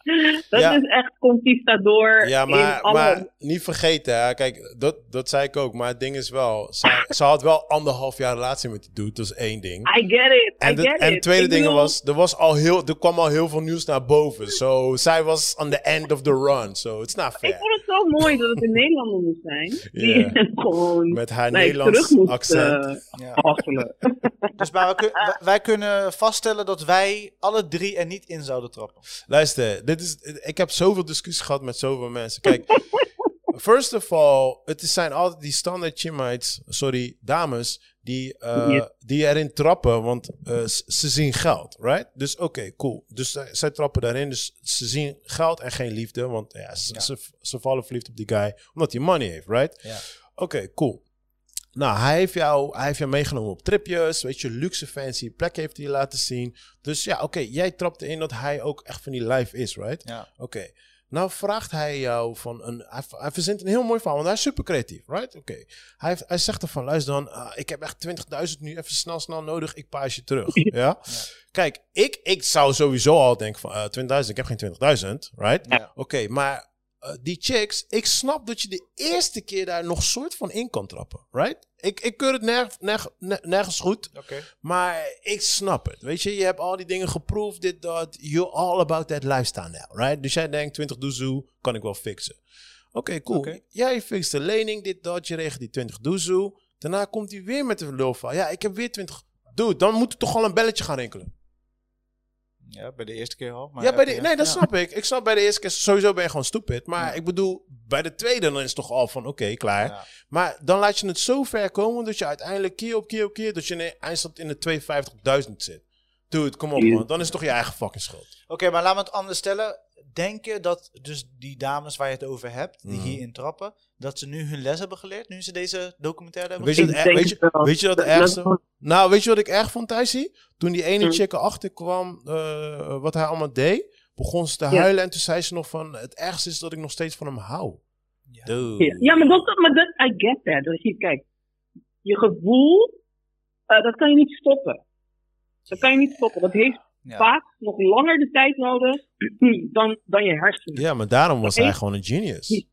Dat Ja. is echt conquistador Ja, in maar, alle... maar niet vergeten, hè. kijk, dat, dat zei ik ook. Maar het ding is wel, zij, ze had wel anderhalf jaar relatie met die dude, dat is één ding. I get it, En, I de, get en it. het tweede Ik ding was, er, was al heel, er kwam al heel veel nieuws naar boven. So, zij was on the end of the run, so it's not Ik fair. vond het zo mooi dat het een Nederlander moest zijn. Die gewoon Met haar like, terug Nederlands moest accent. eh, Ja. Dus maar wij, wij kunnen vaststellen dat wij alle drie er niet in zouden trappen. Luister, dit is, ik heb zoveel discussies gehad met zoveel mensen. Kijk, first of all, het zijn altijd die standaard chimmites, sorry, dames, die, eh, die erin trappen, want eh, ze zien geld, right? Dus oké, cool. Dus zij, zij trappen daarin, dus ze zien geld en geen liefde, want ja, ze, Ja. Ze, ze vallen verliefd op die guy, omdat hij money heeft, right? Ja. Oké, cool. Nou, hij heeft, jou, hij heeft jou meegenomen op tripjes, weet je, luxe fancy plekken heeft hij je laten zien. Dus ja, oké, jij trapt erin dat hij ook echt van die life is, right? Ja. Oké. Nou vraagt hij jou van een. Hij, hij verzint een heel mooi verhaal, want hij is super creatief, right? Oké. Hij, hij zegt ervan: luister dan, ah, ik heb echt 20.000 nu even snel, snel nodig, ik paas je terug. ja? Kijk, ik, ik zou sowieso al denken: van eh 20.000, ik heb geen 20.000, right? Ja. Oké, maar eh, die chicks, ik snap dat je de eerste keer daar nog soort van in kan trappen, right? Ik, ik keur het nerg, nerg- ner- nergens goed. Maar ik snap het. Weet je, je hebt al die dingen geproefd, dit, dat. You're all about that lifestyle now, right? Dus jij denkt, 20 doezoe kan ik wel fixen. Oké, cool. Jij fixt de lening, dit, dat. Je regelt die 20 doezoe. Daarna komt hij weer met de van, ja, ik heb weer 20. Dude, dan moet er toch al een belletje gaan rinkelen. Ja, bij de eerste keer al. Maar ja, bij de, nee, dat ja. snap ik. Ik snap bij de eerste keer, sowieso ben je gewoon stupid. Maar ik bedoel, bij de tweede dan is het toch al van, oké, klaar. Ja. Maar dan laat je het zo ver komen dat je uiteindelijk keer op keer op keer, dat je in eindstand in de 250.000 zit. Dude, kom op man. Dan is het toch je eigen fucking schuld. Oké, maar laten we het anders stellen. Denk je dat dus die dames waar je het over hebt, die Mhm. hierin trappen, dat ze nu hun les hebben geleerd, nu ze deze documentaire hebben Weet je, wat, denk weet, je, weet je Dat- dat- ergste... Nou, weet je wat ik erg vond, Thijsie? Toen die ene Hm. chick erachter kwam, eh, wat hij allemaal deed, begon ze te Ja. huilen. En toen zei ze nog van, het ergste is dat ik nog steeds van hem hou. Ja. Dude. Ja, maar, dat, maar dat, I get that. Dat je, kijk, je gevoel, eh, dat kan je niet stoppen. Dat kan je niet stoppen. Dat heeft Ja. vaak nog langer de tijd nodig dan, dan je hersenen. Ja, maar daarom was hij gewoon een genius.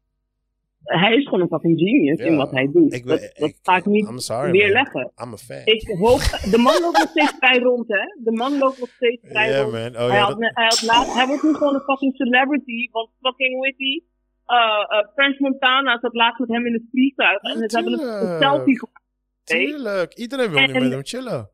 Hij is gewoon een fucking genius Ja. in wat hij doet. Ik, dat dat ik- ga ik niet I'm sorry, weerleggen. man. I'm a fan. Ik hoop, de man loopt nog steeds vrij rond, hè? De man loopt nog steeds vrij Ja, rond. man. Oh, hij, ja, had, dat- ne- hij, had laat, hij wordt nu gewoon een fucking celebrity, want fucking, die? Uh, uh, French Montana zat laatst met hem in het vliegtuig en ze hebben een, selfie gemaakt. Tuurlijk. Iedereen wil nu En- met hem chillen.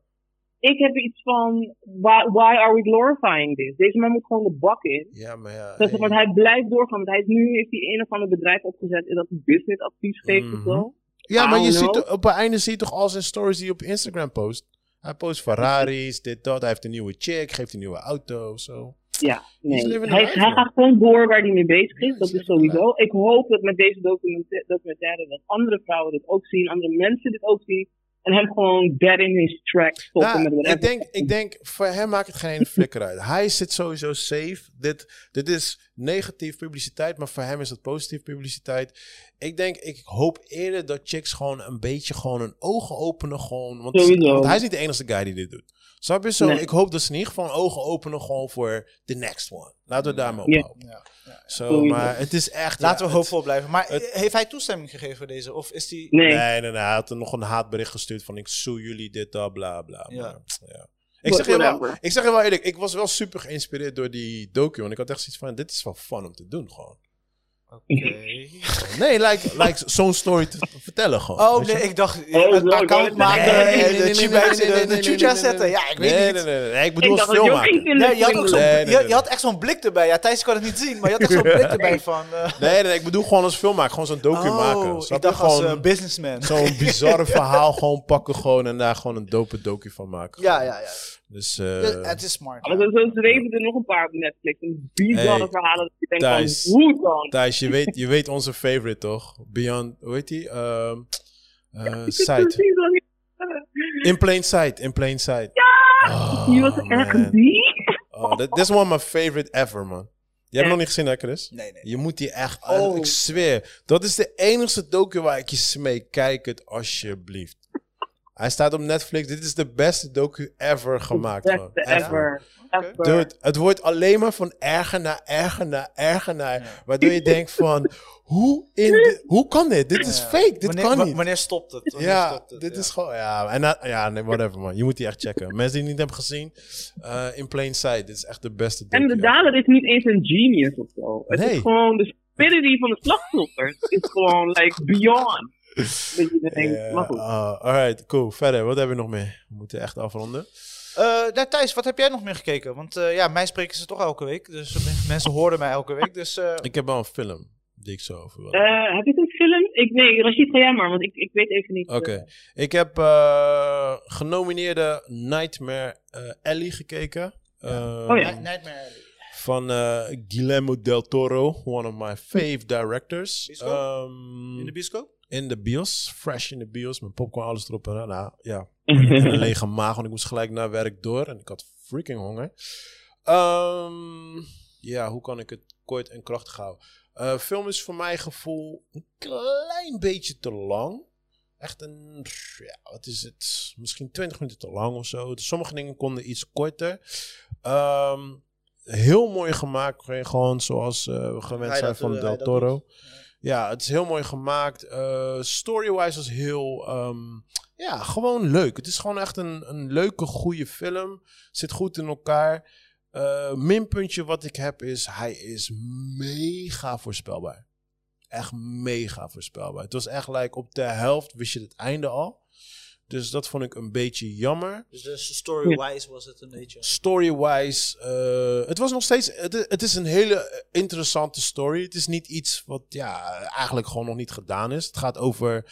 Ik heb iets van, why, why are we glorifying this? Deze man moet gewoon de bak in. Ja, maar ja. Dat, hey. Want hij blijft doorgaan, want hij is nu heeft hij een of ander bedrijf opgezet en dat hij businessadvies geeft of Mhm. zo. Ja, maar je ziet op het einde zie je toch al zijn stories die hij op Instagram post. Hij post Ferraris, dit, dat. Hij heeft een nieuwe chick, geeft een nieuwe auto, zo. Ja, nee. Hij, life, hij man. gaat gewoon door waar hij mee bezig is. Ja, Dat is sowieso. Ik hoop dat met deze documenta- documentaire dat andere vrouwen dit ook zien, andere mensen dit ook zien. En hem gewoon dead in his tracks stoppen Nou, met ik, denk, ik denk, voor hem maakt het geen ene flikker uit. Hij zit sowieso safe. Dit, dit is negatief publiciteit, maar voor hem is het positief publiciteit. Ik denk, ik hoop eerder dat chicks gewoon een beetje gewoon hun ogen openen. Gewoon, want, want hij is niet de enige guy die dit doet. Snap je zo? Nee. Ik hoop dat ze in ieder geval ogen openen gewoon voor the next one. Laten we daarmee Ja. ophouden. Ja. Sowieso. maar het is echt... Laten ja, we het- hoopvol blijven. Maar het- heeft hij toestemming gegeven voor deze? Of is die... Nee. Nee, nee, nee. Hij had er nog een haatbericht gestuurd van ik sue jullie dit, dat, bla, bla. Ja. Maar, ja. Ik, zeg je wel, ik zeg je wel eerlijk, ik was wel super geïnspireerd door die docu. Want ik had echt zoiets van, dit is wel fun om te doen gewoon. Oké. Nee, like, like zo'n story te vertellen gewoon. Oh nee, ik dacht een ik account maken en de chucha- de- de chucha zetten. Ja, ik weet nee, niet. Nee, nee, nee, nee. Ik Ik bedoel dacht als dat je Nee, je had, ook zo'n- Nee, nee, nee, je, nee. je had echt zo'n blik erbij. Ja, Thijs kan het niet zien, maar je had echt zo'n blik erbij van... eh, Nee, nee, nee, ik bedoel gewoon als filmmaker. Gewoon zo'n docu maken. oh, Snap ik dacht als Gewoon eh, businessman. Zo'n bizarre verhaal gewoon pakken gewoon en daar gewoon een dope docu van maken. Ja, ja, ja. Dus eh, Ja, het is smart. Maar zo, zweven er nog een paar op Netflix. Een bizarre Hey, verhalen dat je denkt Thijs. van, hoe dan? Thijs, je weet, je weet onze favorite toch? Beyond, hoe heet die? Ehm eh, Ik weet Sight. In Plain Sight, In Plain Sight. Ja! Die was echt die. Oh, that, this is one of my favorite ever, man. Je hebt hem nog niet gezien, hè, Chris? Nee, nee. Je moet die echt... Oh. Ik zweer. Dat is de enige docu waar ik je smeek. Kijk het alsjeblieft. Hij staat op Netflix. Dit is de beste docu ever gemaakt. man. Beste ever. Ever. Dude, het wordt alleen maar van erger naar erger naar erger naar. Waardoor je denkt van... Hoe, in de- hoe kan dit? Dit is Ja. fake. Dit wanneer, kan niet. Wanneer stopt het? Wanneer Ja, stopt het? dit Ja. is gewoon... Ja, en dat- ja nee, whatever, man. Je moet die echt checken. Mensen die het niet hebben gezien... eh, in Plain Sight. Dit is echt de beste docu En de dader is niet eens een genius of zo. Het Nee. is gewoon de stupidity van de slachtoffers. is gewoon like beyond. Denkt, maar goed. ah, alright, cool. Verder, wat hebben we nog meer? We moeten echt afronden. Eh, nou, Thijs, wat heb jij nog meer gekeken? Want eh, ja, mij spreken ze toch elke week. Dus mensen horen mij elke week. Dus eh, Ik heb wel een film die ik zo over wil. Eh, heb je een film? Ik, nee, Rashid, ga jij maar, want ik, ik weet even niet. Oké. Ik heb eh, genomineerde Nightmare eh, Alley gekeken. Eh, Oh ja. Night- Nightmare Alley. Van eh, Guillermo del Toro, one of my fave directors. Ehm, In de bioscoop? In de bios, fresh in de bios, met popcorn, alles erop en. Nou, ja, en een lege maag, want ik moest gelijk naar werk door en ik had freaking honger. Ehm, ja, hoe kan ik het kort en krachtig houden? Eh, film is voor mijn gevoel een klein beetje te lang. Echt een, ja, wat is het? Misschien 20 minuten te lang of zo. Dus sommige dingen konden iets korter. Ehm, heel mooi gemaakt, gewoon zoals eh, we gewend zijn van Del Toro. Ja, het is heel mooi gemaakt. Eh, Story-wise was heel, ehm, ja, gewoon leuk. Het is gewoon echt een, een leuke, goede film. Zit goed in elkaar. Eh, minpuntje wat ik heb is, hij is mega voorspelbaar. Echt mega voorspelbaar. Het was echt like op de helft wist je het einde al. Dus dat vond ik een beetje jammer. Dus story-wise was het een beetje... Story-wise, eh, het was nog steeds. Het, het is een hele interessante story. Het is niet iets wat ja, eigenlijk gewoon nog niet gedaan is. Het gaat over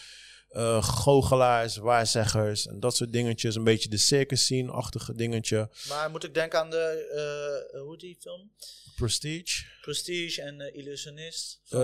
eh goochelaars, waarzeggers en dat soort dingetjes. Een beetje de circus scene-achtige dingetje. Maar moet ik denken aan de... eh, hoe die film? Prestige? Prestige en eh, Illusionist. van,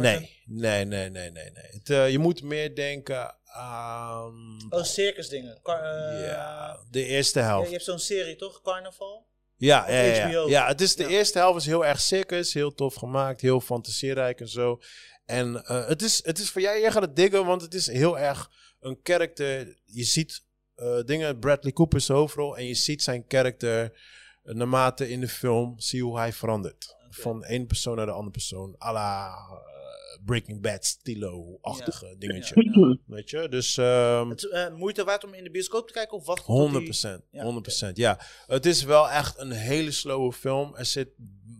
nee. nee, nee, nee, nee, nee. Het, je moet meer denken aan. Oh, circus dingen. Car- eh, ja, de eerste ja, helft. je hebt zo'n serie toch? Carnaval? Ja, ja, ja, ja. HBO. ja, het is de eerste helft is heel erg circus, heel tof gemaakt, heel fantasierijk en zo. En eh, het, is, het is voor jij, jij gaat het diggen, want het is heel erg een karakter. Je ziet eh, dingen, Bradley Cooper is de hoofdrol, en je ziet zijn karakter naarmate in de film, zie hoe hij verandert. Van één persoon naar de andere persoon, à la eh, Breaking Bad, Stilo-achtige dingetje. Ja. Weet je, dus... ehm, Het, eh, moeite waard om in de bioscoop te kijken? Of wacht 100 procent, Ja, 100% Ja, het is wel echt een hele slowe film. Er zit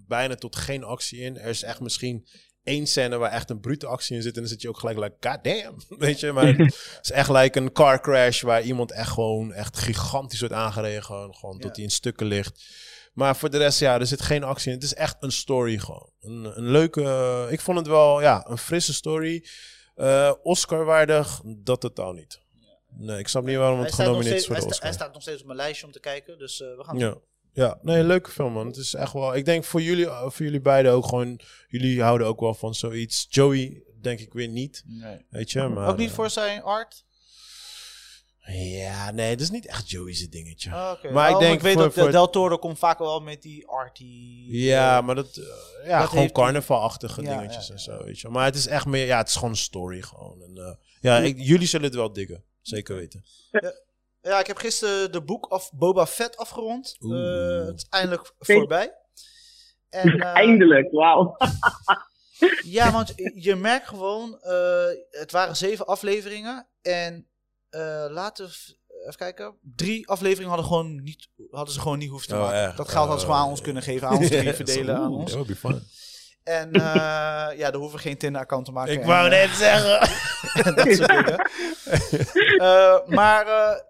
bijna tot geen actie in. Er is echt misschien één scène waar echt een brute actie in zit. En dan zit je ook gelijk like, god damn. Weet je, maar het is echt like een car crash waar iemand echt gewoon echt gigantisch wordt aangereden. Gewoon, gewoon Ja. tot hij in stukken ligt. Maar voor de rest, ja, er zit geen actie in. Het is echt een story gewoon. Een, een leuke, ik vond het wel, ja, een frisse story. Eh, Oscar-waardig, dat totaal niet. Nee, ik snap niet waarom het genomineerd is voor de sta- hij Oscar. staat nog steeds op mijn lijstje om te kijken. Dus eh, we gaan Ja. Ja, nee, leuke film man. Het is echt wel. Ik denk voor jullie, eh, voor jullie beiden ook gewoon. Jullie houden ook wel van zoiets. Joey, denk ik weer niet. Nee. Weet je, maar. Ook niet voor zijn art? Ja, nee, dat is niet echt Joey's dingetje. Ah. Maar ik denk weet voor- dat voor- Del Toro komt vaak wel met die arty... Ja, eh, maar dat. eh, ja, dat gewoon carnavalachtige Ja, dingetjes ja, en zo. Weet je. Maar het is echt meer. Ja, het is gewoon een story gewoon. En, eh, ja, ik, jullie zullen het wel diggen. Zeker weten. Ja, ik heb gisteren de boek of Boba Fett afgerond. Eh, het is eindelijk voorbij. En, eh, Eindelijk, wauw. Ja, want je merkt gewoon, eh, het waren zeven afleveringen. En eh, laten we even kijken. Drie afleveringen hadden, gewoon niet, hadden ze gewoon niet hoeven te Oh, maken. echt? Dat geld hadden ze gewoon aan Oh. ons kunnen geven, aan ons drie verdelen aan ons. That would be fun. En eh, ja, daar hoeven we geen Tinder-account te maken. Ik en, wou eh, net zeggen. dat soort dingen. Eh, maar eh,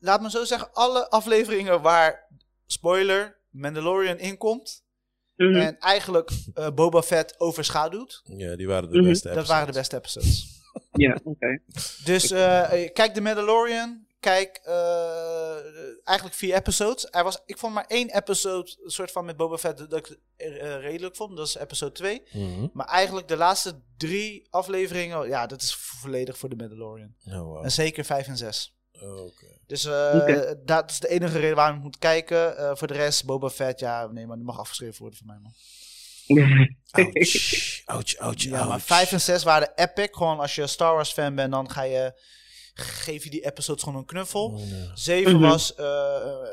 laat me zo zeggen, alle afleveringen waar, spoiler, Mandalorian inkomt Mhm. en eigenlijk eh, Boba Fett overschaduwt, Ja, die waren de Mhm. beste dat waren de beste episodes. Ja, oké. Dus eh, kijk de Mandalorian, kijk eh, eigenlijk vier episodes. Er was, ik vond maar één episode, een soort van met Boba Fett, dat ik eh, redelijk vond. Dat is episode 2. Mhm. Maar eigenlijk de laatste drie afleveringen, ja, dat is volledig voor de Mandalorian. Oh, wow. En zeker 5 en 6. Oké. Dus eh, Oké. dat is de enige reden waarom ik moet kijken. Eh, voor de rest, Boba Fett, ja, nee, maar die mag afgeschreven worden voor mij, man. Ouch. Ouch, ouch, Ja, maar ouch. 5 en 6 waren epic. Gewoon als je een Star Wars fan bent, dan ga je, geef je die episodes gewoon een knuffel. Oh, nee. 7 Mhm. was eh, eh,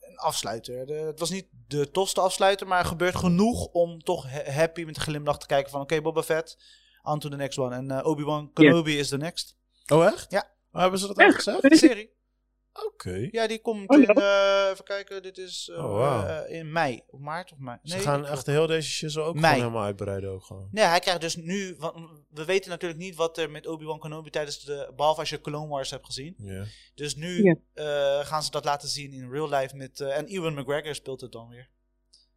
een afsluiter. De- het was niet de tofste afsluiter, maar er gebeurt genoeg om toch ha- happy met een glimlach te kijken van oké, Boba Fett, on to the next one. En eh, Obi-Wan Kenobi is the next. Oh, echt? Ja. Oh, hebben ze dat al gezegd? De serie. Oké. Ja, die komt Oh, in, eh, even kijken, dit is eh, Oh, wauw. eh, in mei, of maart of mei. Ze Nee, gaan ik- echt heel deze shizzle ook Mei. gewoon helemaal uitbreiden ook gewoon. Nee, hij krijgt dus nu, want we weten natuurlijk niet wat er met Obi-Wan Kenobi tijdens de, behalve als je Clone Wars hebt gezien. Ja. Dus nu eh, gaan ze dat laten zien in real life met, eh, en Ewan McGregor speelt het dan weer.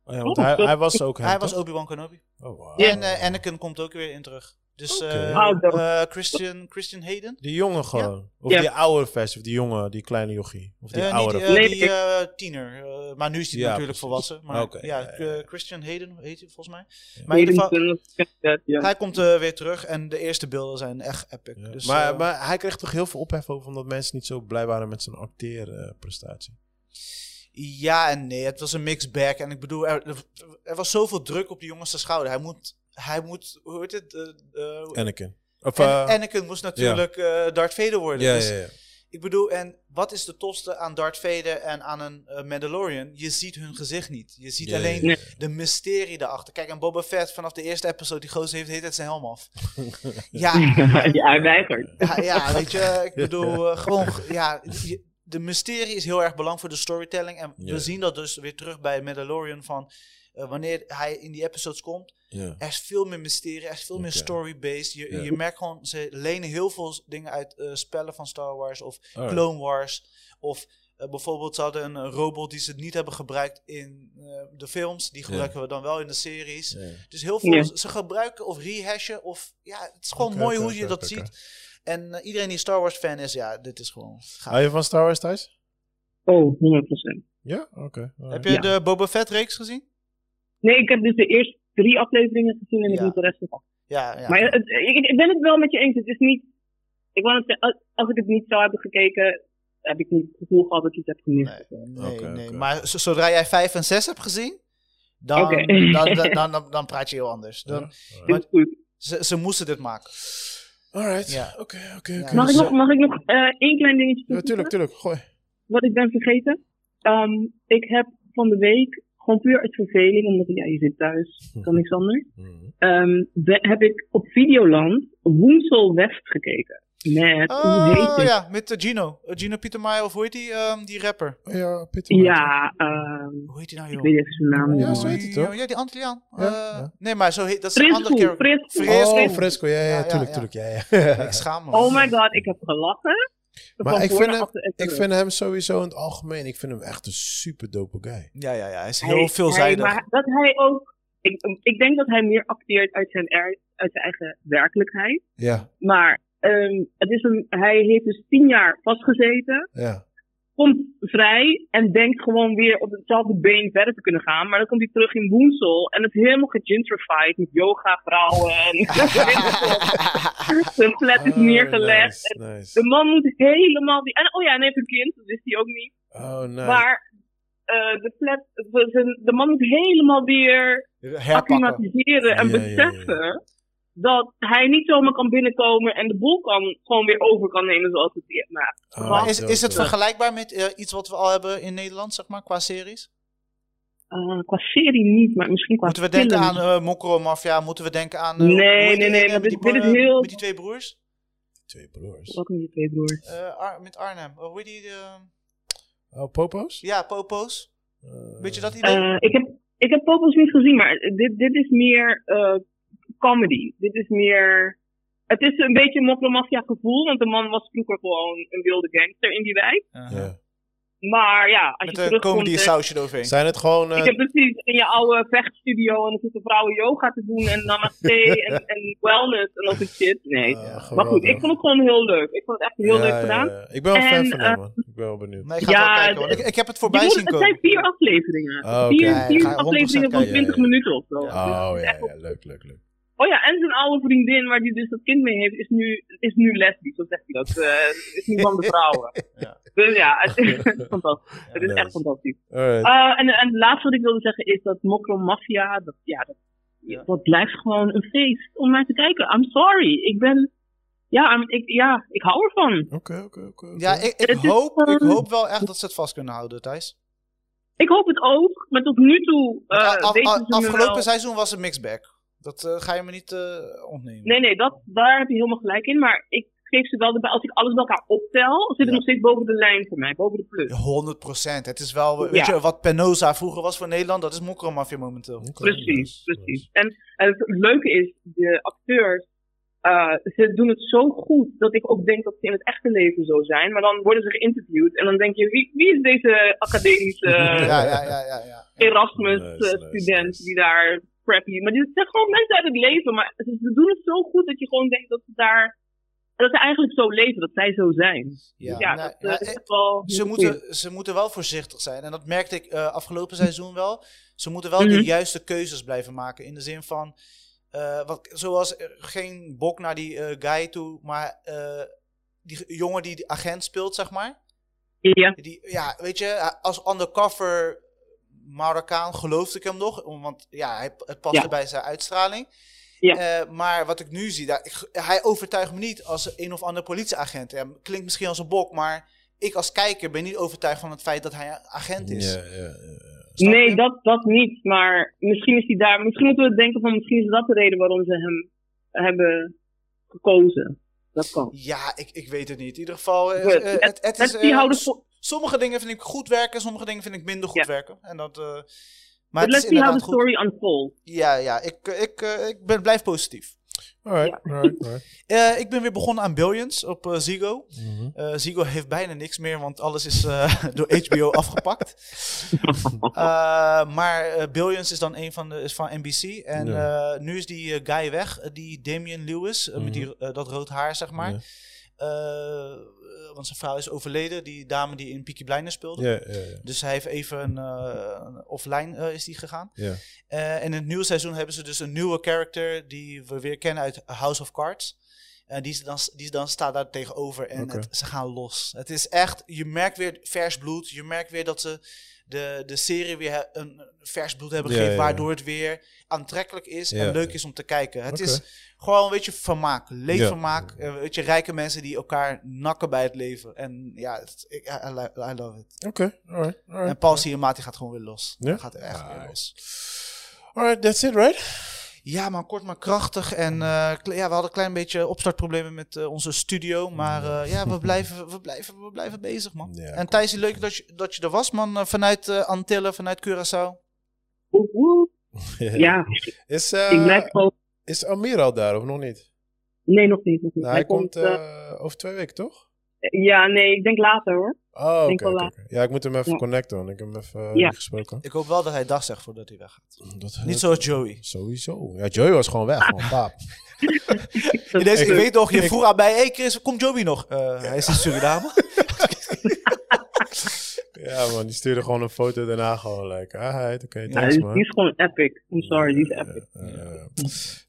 Oh, ja, want Oh, hij, was ook hem, hij was? Obi-Wan Kenobi. Oh, wow. En Anakin komt ook weer in terug. Dus Oké. eh, Oh, dope. eh, Christian, Christian Hayden. Die jongen gewoon. Of Ja. die oude versie, of die jonge, die kleine jochie. Of die Eh, oude. die, eh, Nee, die eh, tiener. eh, maar nu is hij Ja, natuurlijk precies. volwassen. Maar ja, eh, Christian Hayden heet hij volgens mij. Maar in ieder geval, Ja. hij komt eh, weer terug. En de eerste beelden zijn echt epic. Ja. Dus, maar, eh, maar hij kreeg toch heel veel ophef over omdat mensen niet zo blij waren met zijn acteerprestatie. Ja en nee, het was een mixed bag. En ik bedoel, er, er was zoveel druk op die jongens te schouder. Hij moet, hij moet hoe heet het? eh, eh, Anakin. Of, en, eh, Anakin moest natuurlijk eh Darth Vader worden. ja, dus ja, ja. ik bedoel, en wat is de tofste aan Darth Vader en aan een eh, Mandalorian? Je ziet hun gezicht niet. Je ziet alleen de mysterie daarachter. Kijk, en Boba Fett vanaf de eerste episode, die gozer heeft de hele tijd zijn helm af. ja, ja, hij weigert. ja, ja, weet je, ik bedoel, eh, gewoon, ja, je- de mysterie is heel erg belangrijk voor de storytelling. En we zien dat dus weer terug bij Mandalorian van, wanneer hij in die episodes komt, Ja. er is veel meer mysterie, er is veel meer story-based. Je, je merkt gewoon, ze lenen heel veel dingen uit eh, spellen van Star Wars of Alright. Clone Wars. Of eh, bijvoorbeeld, ze hadden een, een robot die ze niet hebben gebruikt in eh, de films. Die gebruiken we dan wel in de series. Dus heel veel, ze gebruiken of rehashen of, ja, het is gewoon mooi hoe je dat ziet. En eh, iedereen die Star Wars fan is, ja, dit is gewoon gaaf. Hou je van Star Wars thuis? Oh, 100%. Ja? Oké. Heb je Ja. de Boba Fett reeks gezien? Nee, ik heb dus de eerste drie afleveringen gezien en ik Ja. moet de rest nog af. Ja, ja. Maar het, ik, ik ben het wel met je eens. Het is niet. Ik wou het zeggen, als- ik het niet zou hebben gekeken, heb ik niet het gevoel gehad dat ik iets heb gemist. Nee, nee, nee. Maar zodra jij 5 en 6 hebt gezien, dan, dan, dan, dan, dan, dan praat je heel anders. Dan, ze, ze moesten dit maken. Alright. Ja. Oké, oké. Mag ik Dus, nog, mag ik nog eh, één klein dingetje Ja, toevoegen? tuurlijk, tuurlijk. Gooi. Wat ik ben vergeten. Ehm, ik heb van de week, gewoon puur uit verveling, omdat ja, je zit thuis, kan niks anders. Mhm. ehm, heb ik op Videoland Woensel West gekeken. Met, hoe heet Oh het? ja, met eh, Gino. Eh, Gino Pietermaier, of hoe heet die, ehm, die rapper? Oh, ja, Peter. Ja, ehm, Hoe heet die nou, ik joh? weet even zijn naam. Ja, niet zo heet hij toch? Ja, die Antilliaan. Ja, Eh, ja. Nee, maar zo heet, dat is een Frisco, andere character. Frisco. Frisco. Oh, Fresco. Ja, ja, Ja, ja, ja, tuurlijk, ja. tuurlijk. Ja, ja. Ik schaam me. Oh my god, ik heb gelachen. Maar ik vind, hem, ik vind hem sowieso in het algemeen, ik vind hem echt een super dope guy. Ja, ja, ja. Hij is Hij- heel veelzijdig. hij- maar dat hij ook. Ik, ik denk dat hij meer acteert uit zijn, er- uit zijn eigen werkelijkheid. Ja, Maar ehm, het is een, hij heeft dus tien jaar vastgezeten. ja. Komt vrij en denkt gewoon weer op hetzelfde been verder te kunnen gaan. Maar dan komt hij terug in Woensel. En het is helemaal gegentrified met yoga vrouwen. En zijn flat is Oh, neergelegd. Nice, En nice. de man moet helemaal. Die, en, oh ja, en hij heeft een kind, dat wist hij ook niet. Oh, nice. Maar eh, de, flat, de, man moet helemaal weer Herpakken. acclimatiseren en Ja, ja, ja. Dat hij niet zomaar kan binnenkomen en de boel kan, gewoon weer over kan nemen zoals het is. Oh, Maar is, dope, is het vergelijkbaar met eh, iets wat we al hebben in Nederland, zeg maar, qua series? eh, qua serie niet, maar misschien qua Moeten we denken film. aan eh Mokro Mafia? Moeten we denken aan... eh, Nee, nee, nee, ene maar met dit- die dit is bro- heel- Met die twee broers? Twee broers. Wat een die twee broers. Eh, Ar- met Arnhem. Oh, hoe heet die? eh, Oh, popo's? ja, Popo's. Weet je dat idee? Eh, ik, heb, Ik heb Popos niet gezien, maar dit, dit is meer eh, comedy. Dit is meer... Het is een beetje een mokromafia gevoel, want de man was vroeger gewoon een wilde gangster in die wijk. Ja. Maar ja, als Met je een terugkomt... comedy en- sausje eroverheen. Zijn het gewoon... eh, Ik heb precies in je oude vechtstudio en dan zitten vrouwen yoga te doen en namaste en, en wellness en dat soort shit. Nee. eh, maar goed, ik vond het gewoon heel leuk. Ik vond het echt heel Ja, leuk ja, gedaan. ja. Ik ben wel fan En, van hem, eh, man. Ik ben wel benieuwd. Nee, ik ga Ja, het wel kijken, want het- ik, ik heb het Je voorbij moet- zien het komen. zijn vier afleveringen. Oh. Vier, Ja, vier ik ga 100% afleveringen van kijken. 20 Ja, ja. minuten of zo. Oh, het ja, leuk, leuk, leuk. Oh ja, en zijn oude vriendin, waar hij dus dat kind mee heeft, is nu, is nu lesbisch. Zo zegt hij dat. Eh, is nu van de vrouwen. Ja. Dus ja, het is fantastisch. Het is nice. echt fantastisch. Eh, en, en het laatste wat ik wilde zeggen is dat Mokro Mafia, dat, ja, dat, Ja. dat blijft gewoon een feest om naar te kijken. I'm sorry. Ik ben, ja, ik, ja, ik hou ervan. Oké, oké, oké. Ja, ik, ik, is hoop, ik hoop wel echt dat ze het vast kunnen houden, Thijs. Ik hoop het ook, maar tot nu toe eh Want af- afgelopen wel- seizoen was het mixed bag. Dat eh, ga je me niet eh, ontnemen. Nee, nee, dat, daar heb je helemaal gelijk in. Maar ik geef ze wel erbij. Als ik alles bij elkaar optel, zit het Ja. nog steeds boven de lijn voor mij. Boven de plus. 100 procent. Het is wel, weet Ja. je, wat Penosa vroeger was voor Nederland, dat is Mokromafia momenteel. Precies, precies. En, en het leuke is, de acteurs, eh, ze doen het zo goed dat ik ook denk dat ze in het echte leven zo zijn. Maar dan worden ze geïnterviewd en dan denk je, wie, wie is deze academische Ja, ja, ja, ja. ja. Erasmus-student die daar preppy... Maar dit zijn gewoon mensen uit het leven, maar ze, ze doen het zo goed dat je gewoon denkt dat ze daar... Dat ze eigenlijk zo leven, dat zij zo zijn. Ja, Ja, nou, dat, eh, nou, is eh, wel... ze, moeten, goed. ze moeten wel voorzichtig zijn. En dat merkte ik eh, afgelopen seizoen wel. Ze moeten wel Mhm. de juiste keuzes blijven maken. In de zin van, eh, wat, zoals geen bok naar die eh, guy toe, maar eh, die jongen die de agent speelt, zeg maar. Ja, Die, ja, weet je, als undercover Marokkaan geloofde ik hem nog. Want ja, hij, het paste Ja. bij zijn uitstraling. Ja. Eh, maar wat ik nu zie, daar, ik- hij overtuigt me niet als een of andere politieagent. Ja, klinkt misschien als een bok, maar ik als kijker ben niet overtuigd van het feit dat hij agent is. Ja, ja, nee, dat, dat niet. Maar misschien is hij daar... Misschien moeten we denken van... Misschien is dat de reden waarom ze hem hebben gekozen. Dat kan. Ja, ik, ik weet het niet. In ieder geval, eh, eh, het, het is, see eh, sommige dingen vind ik goed werken, sommige dingen vind ik minder goed Ja. werken. En dat, eh, maar But het is let's see how the story unfolds. Ja, ja, ik, ik, eh, ik ben, blijf positief. Alright, alright, alright. Eh, ik ben weer begonnen aan Billions op eh, Zigo. Mhm. Eh, Zigo heeft bijna niks meer, want alles is eh, door HBO afgepakt. Eh, maar eh, Billions is dan een van de is van NBC. En Ja. eh, nu is die guy weg, die Damian Lewis, met die, eh, dat rood haar, zeg maar. Ja. Eh, eh, want zijn vrouw is overleden, die dame die in Peaky Blinders speelde. Ja, ja, ja. Dus hij heeft even een, eh, offline eh, is die gegaan. ja. Eh, en in het nieuwe seizoen hebben ze dus een nieuwe character die we weer kennen uit House of Cards. En die, is dan, die dan staat daar tegenover en het- ze gaan los. Het is echt, je merkt weer vers bloed. Je merkt weer dat ze de, de serie weer een vers bloed hebben gegeven. ja, ja. Waardoor het weer aantrekkelijk is en leuk is om te kijken. Het is gewoon een beetje vermaak, leefvermaak. Eh, weet je, rijke mensen die elkaar nakken bij het leven. En ja, het, ik, I, love it. Oké, alright, alright. En Paul Siamati gaat gewoon weer los. Gaat echt weer los. Alright, that's it, right? Ja, maar kort maar krachtig. En eh, kle- ja, we hadden een klein beetje opstartproblemen met eh, onze studio. Maar eh, ja, we blijven, we, blijven, we blijven bezig, man. Ja, en Thijs, leuk dat je, dat je er was, man. eh, vanuit eh, Antillen, vanuit Curaçao. Ja, Is, eh, ik is Amir al daar of nog niet? Nee, nog niet. Nog niet. Nou, hij, komt eh, eh, over twee weken, toch? ja, nee, ik denk later hoor. Oh, oké. Ja, ik moet hem even Ja. connecten, want ik heb hem even eh, Ja. gesproken. Ik hoop wel dat hij dag zegt voordat hij weggaat. Dat, Niet zoals Joey. Sowieso. Ja, Joey was gewoon weg, gewoon paap. Ineens, is ik weet nog, je vroeg aan mij, hey Chris, komt Joey nog? Eh, hij is in Suriname. Ja, man, die stuurde gewoon een foto daarna gewoon, like, ah, oké, thanks, die, man. die is gewoon epic. I'm sorry, die is epic. Eh,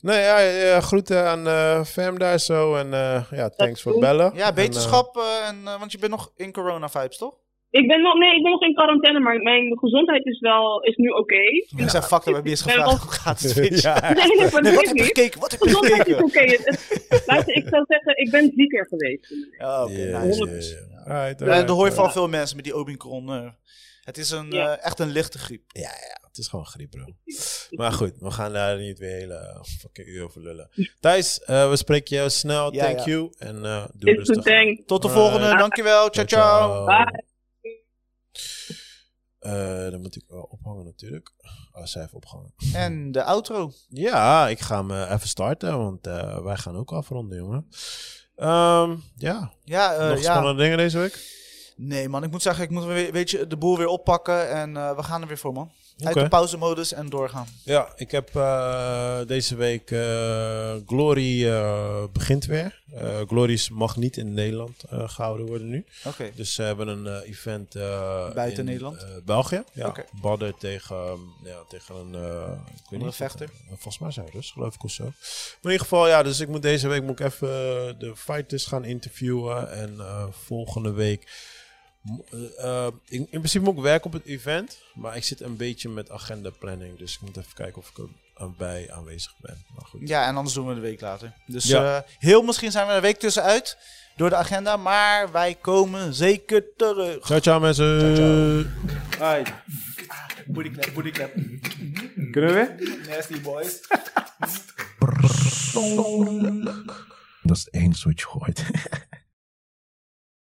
nee, ja, ja, groeten aan eh fam daar zo. En eh, ja, thanks voor het bellen. Ja, En, beterschap. eh, en, eh, want je bent nog in corona-vibes, toch? Ik ben nog, nee, ik ben nog in quarantaine, maar mijn gezondheid is wel, is nu oké. We zijn fucked, we hebben eerst gevraagd wel- hoe gaat het ja, Nee, wat is heb je niet. gekeken? Wat heb je Gezondheid is oké. gekeken? Het- het- Luister, ik zou zeggen, ik ben zieker geweest. Ja, oké, Ja, nice. ja, ja, ja. Alright, Ja, alright, dat hoor je van veel mensen met die Omicron. eh. het is een, Ja. eh, echt een lichte griep. Ja, ja, het is gewoon griep, bro. Maar goed, we gaan daar niet weer hele fucking uur over lullen. Thijs, eh, we spreken jou snel. Ja, Thank ja. you. En eh doe Is rustig. Tot de volgende, dankjewel. Ciao, ciao. Bye. Eh, dan moet ik wel ophangen natuurlijk. Oh, zij even opgehangen. En de outro. Ja, ik ga hem eh, even starten, want eh, wij gaan ook afronden, jongen. Ehm, ja, Ja, nog ja. spannende dingen deze week? Nee man, ik moet zeggen, ik moet weer, weet je, de boel weer oppakken en we gaan er weer voor man. Uit de pauzemodus en doorgaan. Ja, ik heb eh, deze week eh, Glory eh, begint weer. Glory's mag niet in Nederland eh, gehouden worden nu. Oké. Dus ze hebben een event Buiten in, Nederland? België. Ja. Oké. Badder tegen, ehm, ja, tegen een ik weet niet, vechter? volgens mij zijn Rus, geloof ik of zo. Maar in ieder geval, ja, dus ik moet deze week moet ik even de fighters gaan interviewen. En volgende week. Eh, eh, in, in principe moet ik werken op het event. Maar ik zit een beetje met agenda planning. Dus ik moet even kijken of ik er aan- bij aanwezig ben. Maar goed. Ja, en anders doen we een week later. Dus Ja. eh, heel misschien zijn we een week tussenuit door de agenda, maar wij komen zeker terug. Ciao, ciao mensen. Ciao. Booty clap, booty clap. Kunnen we weer? Nasty boys. Dat is het enige wat je gooit.